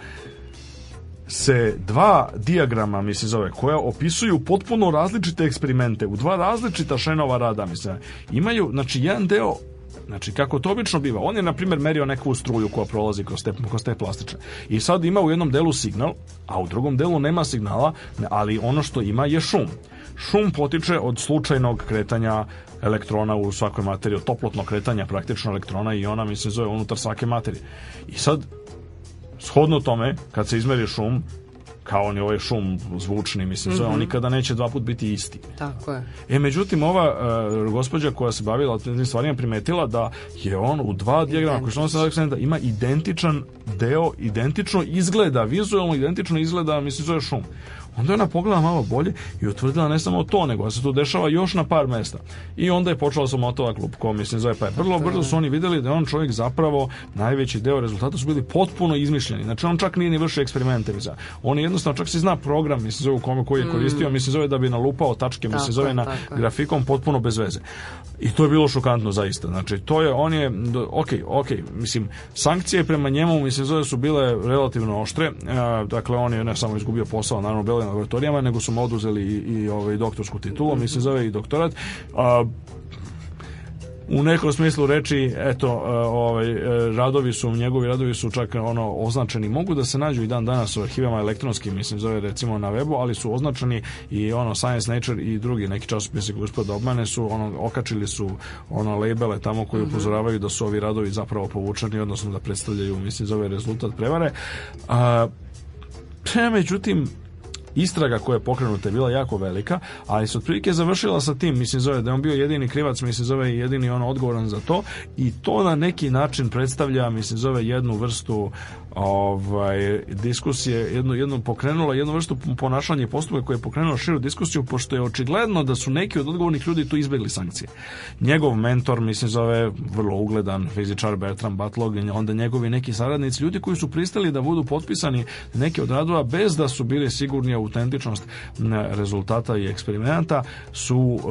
[SPEAKER 4] se dva diagrama, mislim zove, koja opisuju potpuno različite eksperimente u dva različita šenova rada, mislim. Imaju, znači, jedan deo Znači, kako to obično biva, on je, na primjer, merio neku struju koja prolazi kroz te, kroz te plastične. I sad ima u jednom delu signal, a u drugom delu nema signala, ali ono što ima je šum. Šum potiče od slučajnog kretanja elektrona u svakoj materiji, od toplotnog kretanja praktično elektrona i ona, mislim, zove unutar svake materije. I sad, shodno tome, kad se izmeri šum, kao ni ovaj šum zvučni, mislim, mm -hmm. on nikada neće dva put biti isti.
[SPEAKER 7] Tako je.
[SPEAKER 4] E, međutim, ova uh, gospođa koja se bavila alternativnim stvarima primetila da je on u dva dijagrama, koji što se da ima identičan deo, identično izgleda, vizuelno identično izgleda, mislim, zove šum. Onda je ona pogledala malo bolje i utvrdila ne samo to, nego da se to dešava još na par mesta. I onda je počela Somotova klub, ko mislim zove, pa je vrlo brzo su oni videli da je on čovjek zapravo najveći deo rezultata su bili potpuno izmišljeni. Znači on čak nije ni vršio eksperimente. On je jednostavno čak se zna program, mislim zove u kome koji je mm. koristio, mislim zove da bi nalupao tačke, mislim zove na grafikom potpuno bez veze. I to je bilo šokantno zaista. Znači to je, on je, okej, ok, mislim, sankcije prema njemu, mislim zove su bile relativno oštre. E, dakle, on je ne samo izgubio posao, naravno, Beloj na laboratorijama, nego su mu oduzeli i, i ovaj, doktorsku titulu, mi se zove i doktorat. A, u nekom smislu reči, eto, ovaj, e, radovi su, njegovi radovi su čak ono označeni, mogu da se nađu i dan danas u arhivama elektronskim, mislim, zove recimo na webu, ali su označeni i ono Science Nature i drugi neki časopisi koji uspio obmane su, ono, okačili su ono labele tamo koji mhm. upozoravaju da su ovi radovi zapravo povučeni, odnosno da predstavljaju, mislim, zove rezultat prevare. A, e, međutim, istraga koja je pokrenuta je bila jako velika, ali se otprilike završila sa tim, mislim zove da je on bio jedini krivac, mislim zove jedini on odgovoran za to i to na neki način predstavlja, mislim zove jednu vrstu ovaj, diskusije jedno, jednom pokrenula jednu vrstu ponašanja i postupka koja je pokrenula širu diskusiju, pošto je očigledno da su neki od odgovornih ljudi tu izbegli sankcije. Njegov mentor, mislim, zove vrlo ugledan fizičar Bertram Batlog, onda njegovi neki saradnici, ljudi koji su pristali da budu potpisani neke od radova bez da su bili sigurni autentičnost rezultata i eksperimenta, su uh,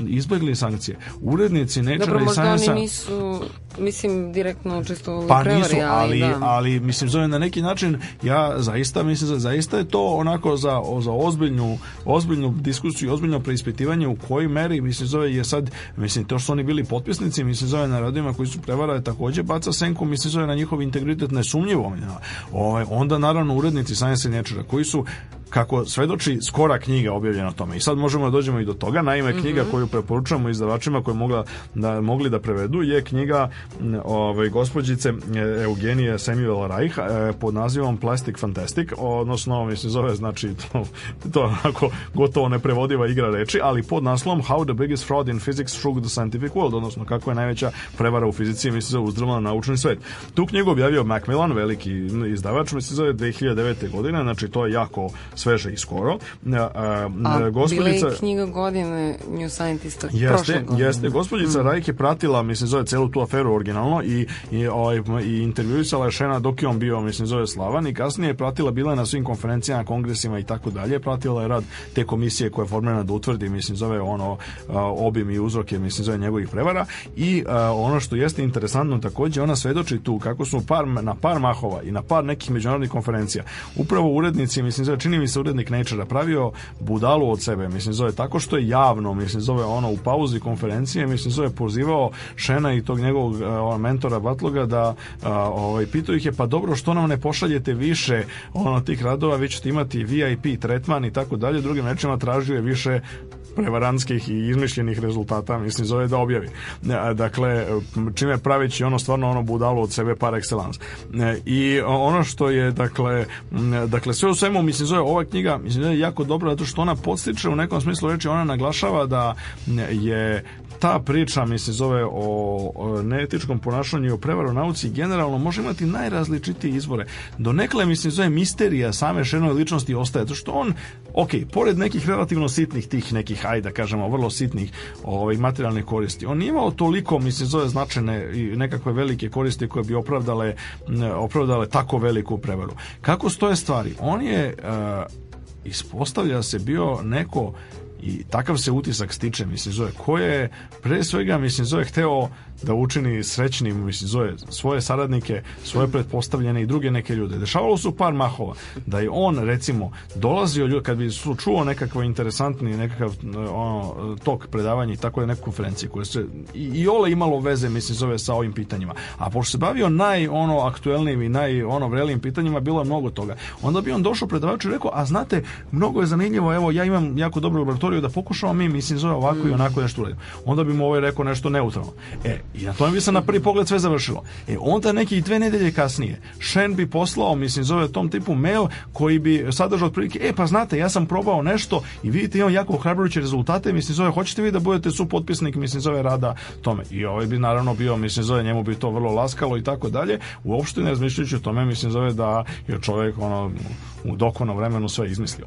[SPEAKER 4] eh, izbegli sankcije. Urednici Nature Dobro, možda oni
[SPEAKER 7] nisu, mislim, direktno učestvovali pa prevari, nisu, ali, ali,
[SPEAKER 4] da. ali mislim zovem na neki način ja zaista mislim zaista je to onako za, za ozbiljnu ozbiljnu diskusiju ozbiljno preispitivanje u kojoj meri mislim zove je sad mislim to što oni bili potpisnici mislim zove na radovima koji su prevarali takođe baca senku mislim zove na njihov integritet nesumnjivo ovaj onda naravno urednici Science Nature koji su kako svedoči skora knjiga objavljena o tome. I sad možemo da dođemo i do toga. Naime, knjiga mm -hmm. koju preporučujemo izdavačima koje mogla da mogli da prevedu je knjiga ovaj gospođice e, Eugenije Samuel Reich pod nazivom Plastic Fantastic, odnosno mislim zove znači to, to onako gotovo neprevodiva igra reči, ali pod naslovom How the biggest fraud in physics shook the scientific world, odnosno kako je najveća prevara u fizici mislim se uzdrmala naučni svet. Tu knjigu objavio Macmillan, veliki izdavač, mislim zove 2009. godine, znači to je jako sveže i skoro.
[SPEAKER 7] A, gospodica, bila je knjiga godine New Scientista jeste, godine. Jeste,
[SPEAKER 4] gospodica mm. Rajk je pratila, mislim, zove celu tu aferu originalno i, i, ovaj, i intervjuisala je Šena dok je on bio, mislim, zove Slavan i kasnije je pratila, bila je na svim konferencijama, kongresima i tako dalje, pratila je rad te komisije koja je formirana da utvrdi, mislim, zove ono obim i uzroke, mislim, zove njegovih prevara i a, ono što jeste interesantno takođe, ona svedoči tu kako su par, na par mahova i na par nekih međunarodnih konferencija, upravo urednici, mislim, zove, čini mi se urednik Nature pravio budalu od sebe, mislim zove tako što je javno, mislim zove ono u pauzi konferencije, mislim zove pozivao Šena i tog njegovog uh, mentora Batloga da uh, ovaj pitao ih je pa dobro što nam ne pošaljete više ono tih radova, vi ćete imati VIP tretman i tako dalje, drugim rečima tražio je više prevarantskih i izmišljenih rezultata, mislim, zove da objavi. E, dakle, čime pravići ono stvarno ono budalo od sebe par excellence. E, I ono što je, dakle, dakle sve u svemu, mislim, zove ova knjiga, mislim, je jako dobro, zato što ona podstiče u nekom smislu reči, ona naglašava da je ta priča, mi se zove o, o neetičkom ponašanju i o prevaru nauci generalno može imati najrazličitije izvore. Donekle, se zove misterija same šenoj ličnosti ostaje, to što on, ok, pored nekih relativno sitnih tih nekih, ajde da kažemo, vrlo sitnih ovaj, materijalnih koristi, on nije imao toliko, mi se zove značajne i nekakve velike koristi koje bi opravdale, opravdale tako veliku prevaru. Kako stoje stvari? On je... Uh, ispostavlja se bio neko i takav se utisak stiče, mislim, zove, ko je, pre svega, mislim, zove, hteo da učini srećnim mislim, zove, svoje saradnike, svoje pretpostavljene i druge neke ljude. Dešavalo su par mahova da je on recimo dolazio ljudi kad bi su čuo nekakvo interesantni nekakav ono, tok predavanja i tako je neke konferencije koje se i, i ole imalo veze mislim zove sa ovim pitanjima. A pošto se bavio naj ono aktuelnim i naj ono vrelim pitanjima bilo je mnogo toga. Onda bi on došao predavaču i rekao: "A znate, mnogo je zanimljivo, evo ja imam jako dobru laboratoriju da pokušamo mi mislim zove ovako i onako nešto uradimo." Onda bi mu ovaj rekao nešto neutralno. E, I na tome bi se na prvi pogled sve završilo. E onda neki dve nedelje kasnije Shen bi poslao, mislim zove tom tipu mail koji bi sadržao otprilike e pa znate ja sam probao nešto i vidite imam jako ohrabrujuće rezultate, mislim zove hoćete vi da budete supotpisnik mislim zove rada tome. I ovaj bi naravno bio mislim zove njemu bi to vrlo laskalo i tako dalje. Uopšte ne razmišljajući o tome mislim zove da je čovek, ono u dokonom vremenu sve izmislio.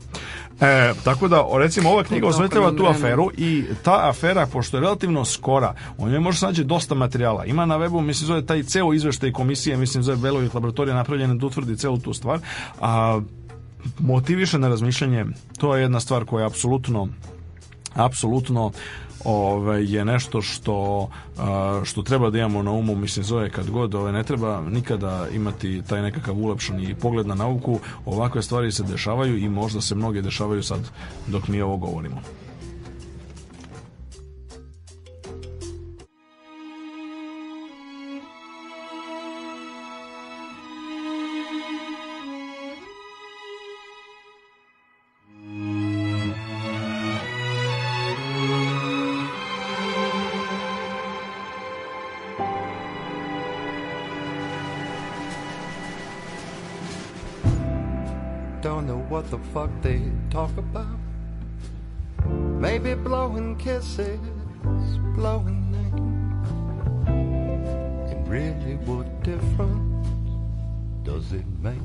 [SPEAKER 4] E, tako da, recimo, ova knjiga osvetljava tu aferu i ta afera, pošto je relativno skora, u njoj može naći dosta materijala. Ima na webu, mislim, zove taj ceo izveštaj komisije, mislim, zove Belovih laboratorija napravljena da utvrdi celu tu stvar. A, motiviše na razmišljanje, to je jedna stvar koja je apsolutno apsolutno ovaj, je nešto što, što treba da imamo na umu, mislim zove kad god, ovaj, ne treba nikada imati taj nekakav ulepšani pogled na nauku, ovakve stvari se dešavaju i možda se mnoge dešavaju sad dok mi ovo govorimo. they talk about. Maybe blowing kisses, blowing names. And really, what difference does it make?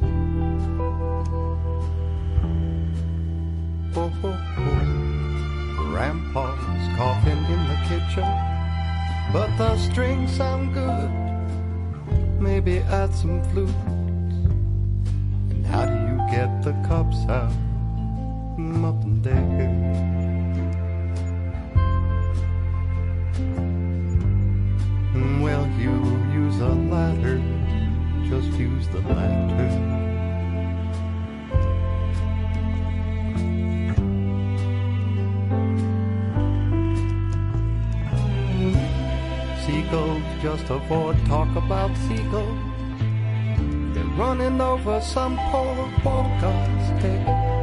[SPEAKER 4] Oh, oh, oh. Grandpa's coughing in the kitchen, but the strings sound good. Maybe add some flute. And how do you get the cups out? nothing there. Well, you use a ladder, just use the ladder. seagulls just avoid talk about seagulls. They're running over some poor poor guy's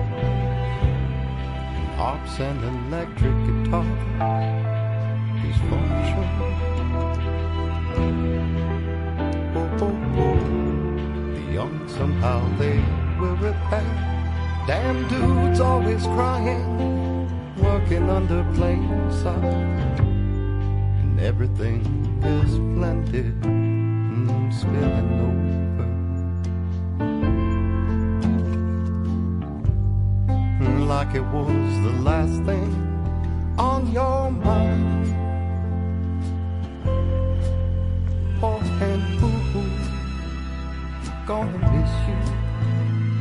[SPEAKER 4] harps and electric guitar is for sure. Oh, oh, oh, the young somehow they will repair. Damn dudes always crying, working under plain sight, and everything is blended, and mm, spilling over. like it was the last thing on your mind. Oh, and boo gonna miss you.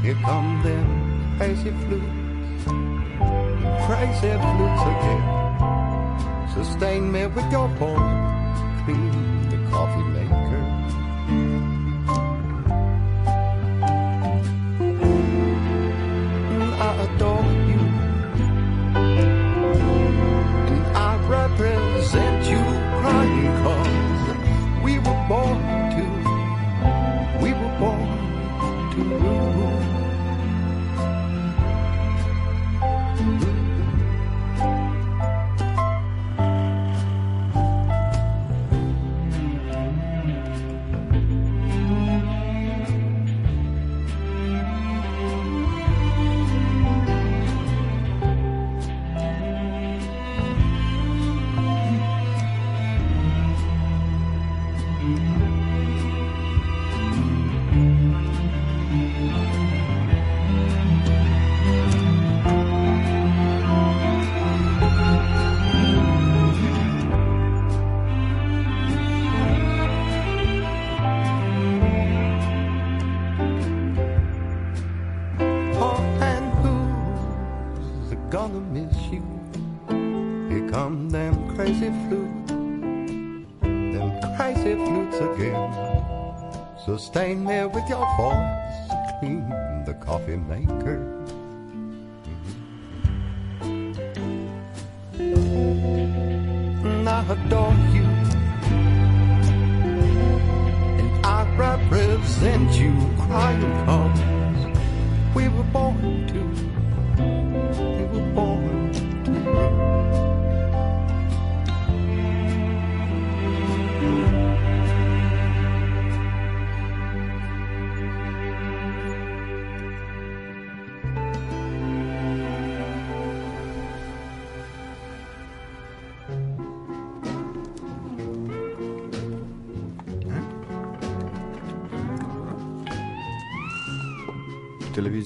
[SPEAKER 4] Here come them crazy flutes,
[SPEAKER 8] crazy flutes again. Sustain me with your poem, clean the coffee lake. to room. stain there with your voice. clean the coffee maker.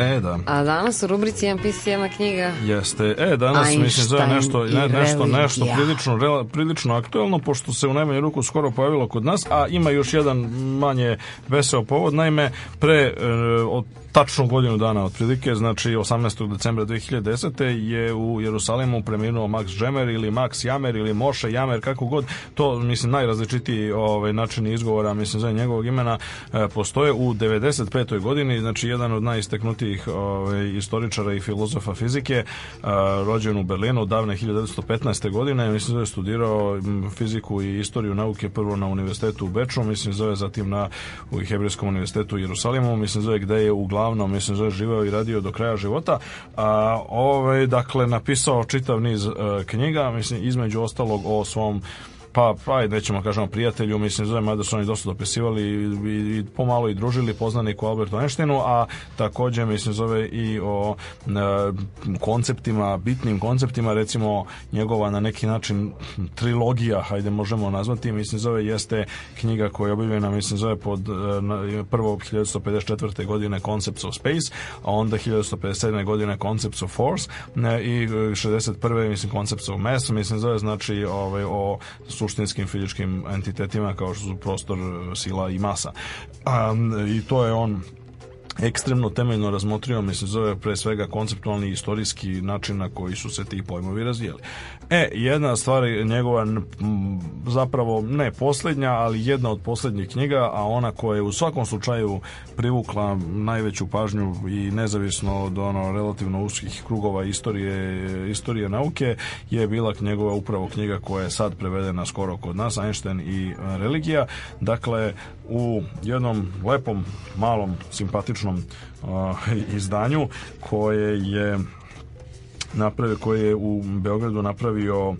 [SPEAKER 8] E, da.
[SPEAKER 7] A danas u rubrici jedan pis jedna knjiga.
[SPEAKER 4] Jeste. E, danas Einstein mislim je nešto, ne, nešto, nešto prilično, rela, prilično aktuelno, pošto se u najmanju ruku skoro pojavilo kod nas, a ima još jedan manje veseo povod. Naime, pre e, od tačno godinu dana otprilike, znači 18. decembra 2010. je u Jerusalimu preminuo Max Jemer ili Max Jamer ili Moše Jamer, kako god, to mislim najrazličitiji ovaj, načini izgovora, mislim za njegovog imena, e, postoje u 95. godini, znači jedan od najisteknutijih poznatijih ovaj, istoričara i filozofa fizike, rođen u Berlinu davne 1915. godine, mislim da je studirao fiziku i istoriju nauke prvo na univerzitetu u Beču, mislim da zove zatim na u Hebrijskom univerzitetu u Jerusalimu, mislim da je gde je uglavnom, mislim da je živeo i radio do kraja života. A, ovaj, dakle, napisao čitav niz e, knjiga, mislim, između ostalog o svom pa, pa nećemo kažemo prijatelju, mislim, zove, mada su oni dosta dopisivali i, i, i pomalo i družili poznaniku Albertu Einsteinu, a takođe, mislim, zove i o e, konceptima, bitnim konceptima, recimo, njegova na neki način trilogija, ajde možemo nazvati, mislim, zove, jeste knjiga koja je objavljena, mislim, zove, pod e, prvo 1954. godine Concepts of Space, a onda 1957. godine Concepts of Force e, i 61. E, mislim Concepts of Mass, mislim, zove, znači, ovaj, o su suštinskim fizičkim entitetima kao što su prostor, sila i masa. A, I to je on ekstremno temeljno razmotrio, mislim, zove pre svega konceptualni i istorijski način na koji su se ti pojmovi razvijali. E, jedna stvar njegova zapravo ne poslednja, ali jedna od poslednjih knjiga, a ona koja je u svakom slučaju privukla najveću pažnju i nezavisno od ono relativno uskih krugova istorije, istorije nauke, je bila njegova upravo knjiga koja je sad prevedena skoro kod nas, Einstein i e, religija. Dakle, u jednom lepom, malom, simpatičnom uh, izdanju koje je napravio, koje je u Beogradu napravio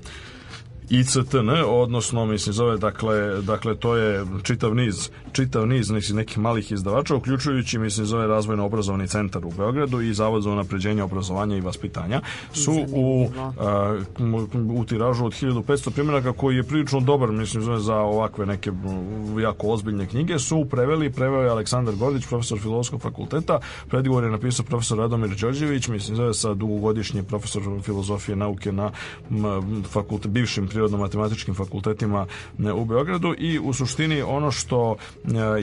[SPEAKER 4] ICTN, odnosno mislim zove dakle dakle to je čitav niz čitav niz nekih, nekih malih izdavača uključujući mislim zove razvojno obrazovni centar u Beogradu i Zavod za unapređenje obrazovanja i vaspitanja su u a, u tiražu od 1500 primjeraka koji je prilično dobar mislim zove za ovakve neke jako ozbiljne knjige su preveli preveo je Aleksandar Gordić profesor filozofskog fakulteta predgovor je napisao profesor Radomir Đorđević mislim zove sa dugogodišnji profesor filozofije nauke na fakultet bivšim prirodno-matematičkim fakultetima u Beogradu i u suštini ono što e,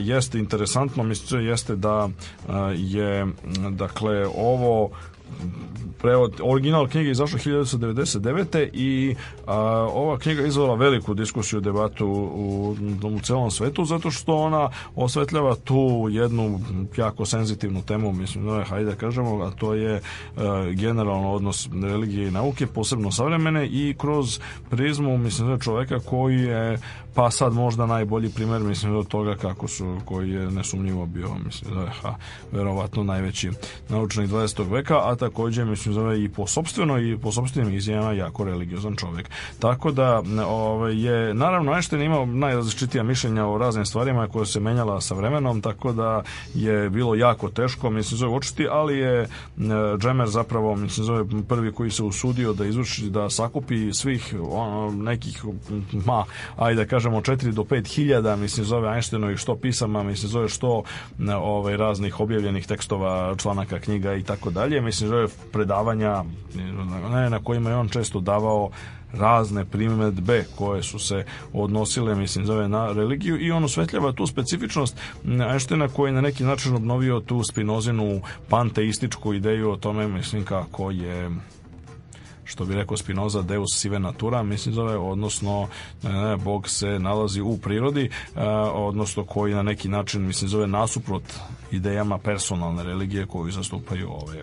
[SPEAKER 4] jeste interesantno jeste da e, je dakle ovo prevod, original knjige izašla 1999. i a, ova knjiga izvala veliku diskusiju, debatu u, u celom svetu, zato što ona osvetljava tu jednu jako senzitivnu temu, mislim, no, hajde da kažemo, a to je a, e, generalno odnos religije i nauke, posebno savremene i kroz prizmu, mislim, da čoveka koji je pa sad možda najbolji primer mislim do toga kako su koji je nesumnjivo bio mislim da je ha, verovatno najveći naučnik 20. veka a takođe, mislim, zove i po sobstveno i po sobstvenim izjavama jako religiozan čovjek. Tako da ovaj, je, naravno, Einstein imao najrazličitija mišljenja o raznim stvarima koje se menjala sa vremenom, tako da je bilo jako teško, mislim, zove očiti, ali je Džemer zapravo, mislim, zove prvi koji se usudio da izvrši, da sakupi svih on, nekih, ma, ajde da kažemo, 4 do 5000 hiljada, mislim, zove Einsteinovih što pisama, mislim, zove što ovaj, raznih objavljenih tekstova, članaka, knjiga i tako dalje, mislim, držao predavanja na na kojima je on često davao razne primedbe koje su se odnosile, mislim, zove na religiju i on usvetljava tu specifičnost Einsteina koji je na neki način obnovio tu spinozinu panteističku ideju o tome, mislim, kako je što bi rekao Spinoza Deus sive natura, mislim zove, odnosno ne, Bog se nalazi u prirodi, eh, odnosno koji na neki način, mislim zove, nasuprot idejama personalne religije koju zastupaju ove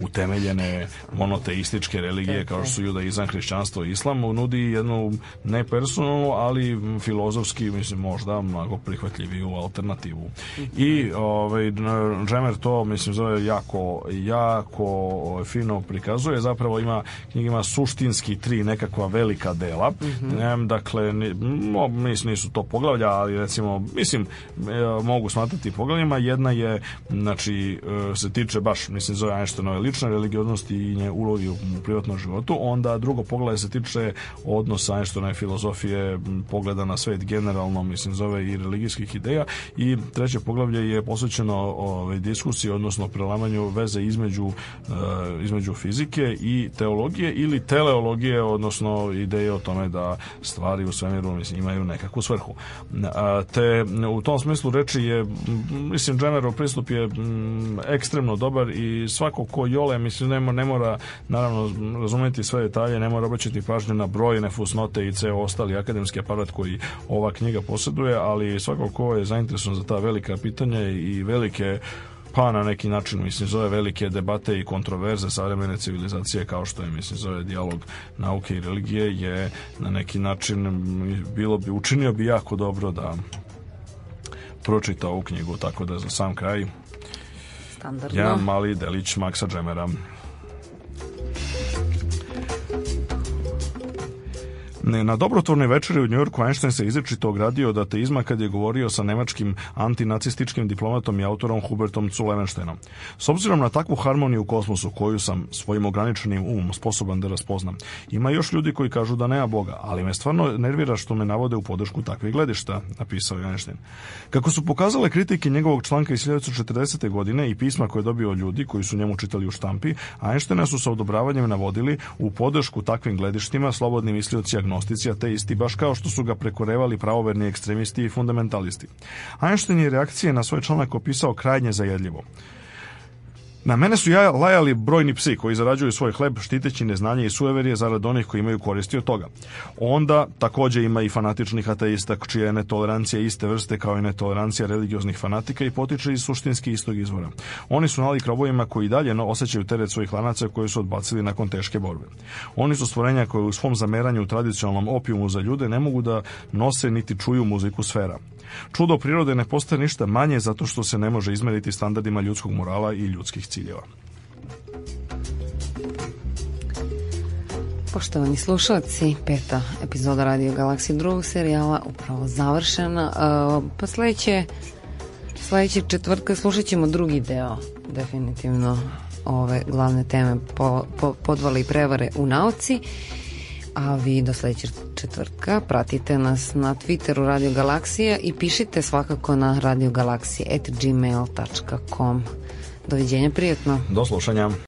[SPEAKER 4] utemeljene monoteističke religije kao što su judaizam, hrišćanstvo i islam nudi jednu nepersonalnu ali filozofski, mislim, možda mnogo prihvatljiviju alternativu. I ovaj, Džemer to, mislim, zove jako, jako ovaj, fino prikazuje. Zapravo ima knjigima suštinski tri nekakva velika dela. Mm -hmm. Dakle, no, mislim, nisu to poglavlja, ali recimo, mislim, e, mogu smatrati poglavljima. Jedna je, znači, e, se tiče baš, mislim, zove nešto Einsteinove lične religioznosti i nje ulogi u privatnom životu. Onda drugo poglavlje se tiče odnosa Einsteina filozofije, pogleda na svet generalno, mislim, zove i religijskih ideja. I treće poglavlje je posvećeno ovaj, diskusiji, odnosno prelamanju veze između, uh, između fizike i teologije ili teleologije, odnosno ideje o tome da stvari u svemiru mislim, imaju nekakvu svrhu. Eh, te u tom smislu reči je, mislim, Džemerov pristup je m, mm, ekstremno dobar i svako ko Jole, mislim, ne, mora, ne mora naravno razumeti sve detalje, ne mora obraćati pažnju na brojne fusnote i ceo ostali akademski aparat koji ova knjiga posjeduje, ali svako ko je zainteresovan za ta velika pitanja i velike pa na neki način mislim zove velike debate i kontroverze savremene civilizacije kao što je mislim zove dijalog nauke i religije je na neki način bilo bi učinio bi jako dobro da pročita ovu knjigu tako da za sam kraj
[SPEAKER 7] Standardno.
[SPEAKER 4] Ja no. malý delič Maxa Džemera.
[SPEAKER 8] Na dobrotvornoj večeri u Njujorku Einstein se izrečito ogradio od ateizma kad je govorio sa nemačkim antinacističkim diplomatom i autorom Hubertom Zulevensteinom. S obzirom na takvu harmoniju u kosmosu koju sam svojim ograničenim umom sposoban da raspoznam, ima još ljudi koji kažu da nema Boga, ali me stvarno nervira što me navode u podršku takvih gledišta, napisao je Einstein. Kako su pokazale kritike njegovog članka iz 1940. godine i pisma koje je dobio od ljudi koji su njemu čitali u štampi, Einsteina su sa odobravanjem navodili u podršku takvim gledištima slobodni mislioci agnostici ateisti, baš kao što su ga prekorevali pravoverni ekstremisti i fundamentalisti. Einstein je reakcije na svoj članak opisao krajnje zajedljivo. Na mene su ja lajali brojni psi koji zarađuju svoj hleb štiteći neznanje i sueverije zarad onih koji imaju koristi od toga. Onda takođe ima i fanatičnih ateista čija je netolerancija iste vrste kao i netolerancija religioznih fanatika i potiče iz suštinski istog izvora. Oni su nalik robovima koji dalje no osjećaju teret svojih lanaca koje su odbacili nakon teške borbe. Oni su stvorenja koje u svom zameranju u tradicionalnom opijumu za ljude ne mogu da nose niti čuju muziku sfera. Čudo prirode ne postaje ništa manje zato što se ne može izmeriti standardima ljudskog morala i ljudskih ciljeva.
[SPEAKER 7] Poštovani slušalci, peta epizoda Radio Galaxy drugog serijala upravo završena. E, pa sledeće, sledećeg četvrtka slušat ćemo drugi deo, definitivno, ove glavne teme po, po, podvale i prevare u nauci a vi do sledećeg četvrtka pratite nas na Twitteru Radio Galaksija i pišite svakako na radiogalaksije.gmail.com Doviđenja, prijatno.
[SPEAKER 4] Do slušanja.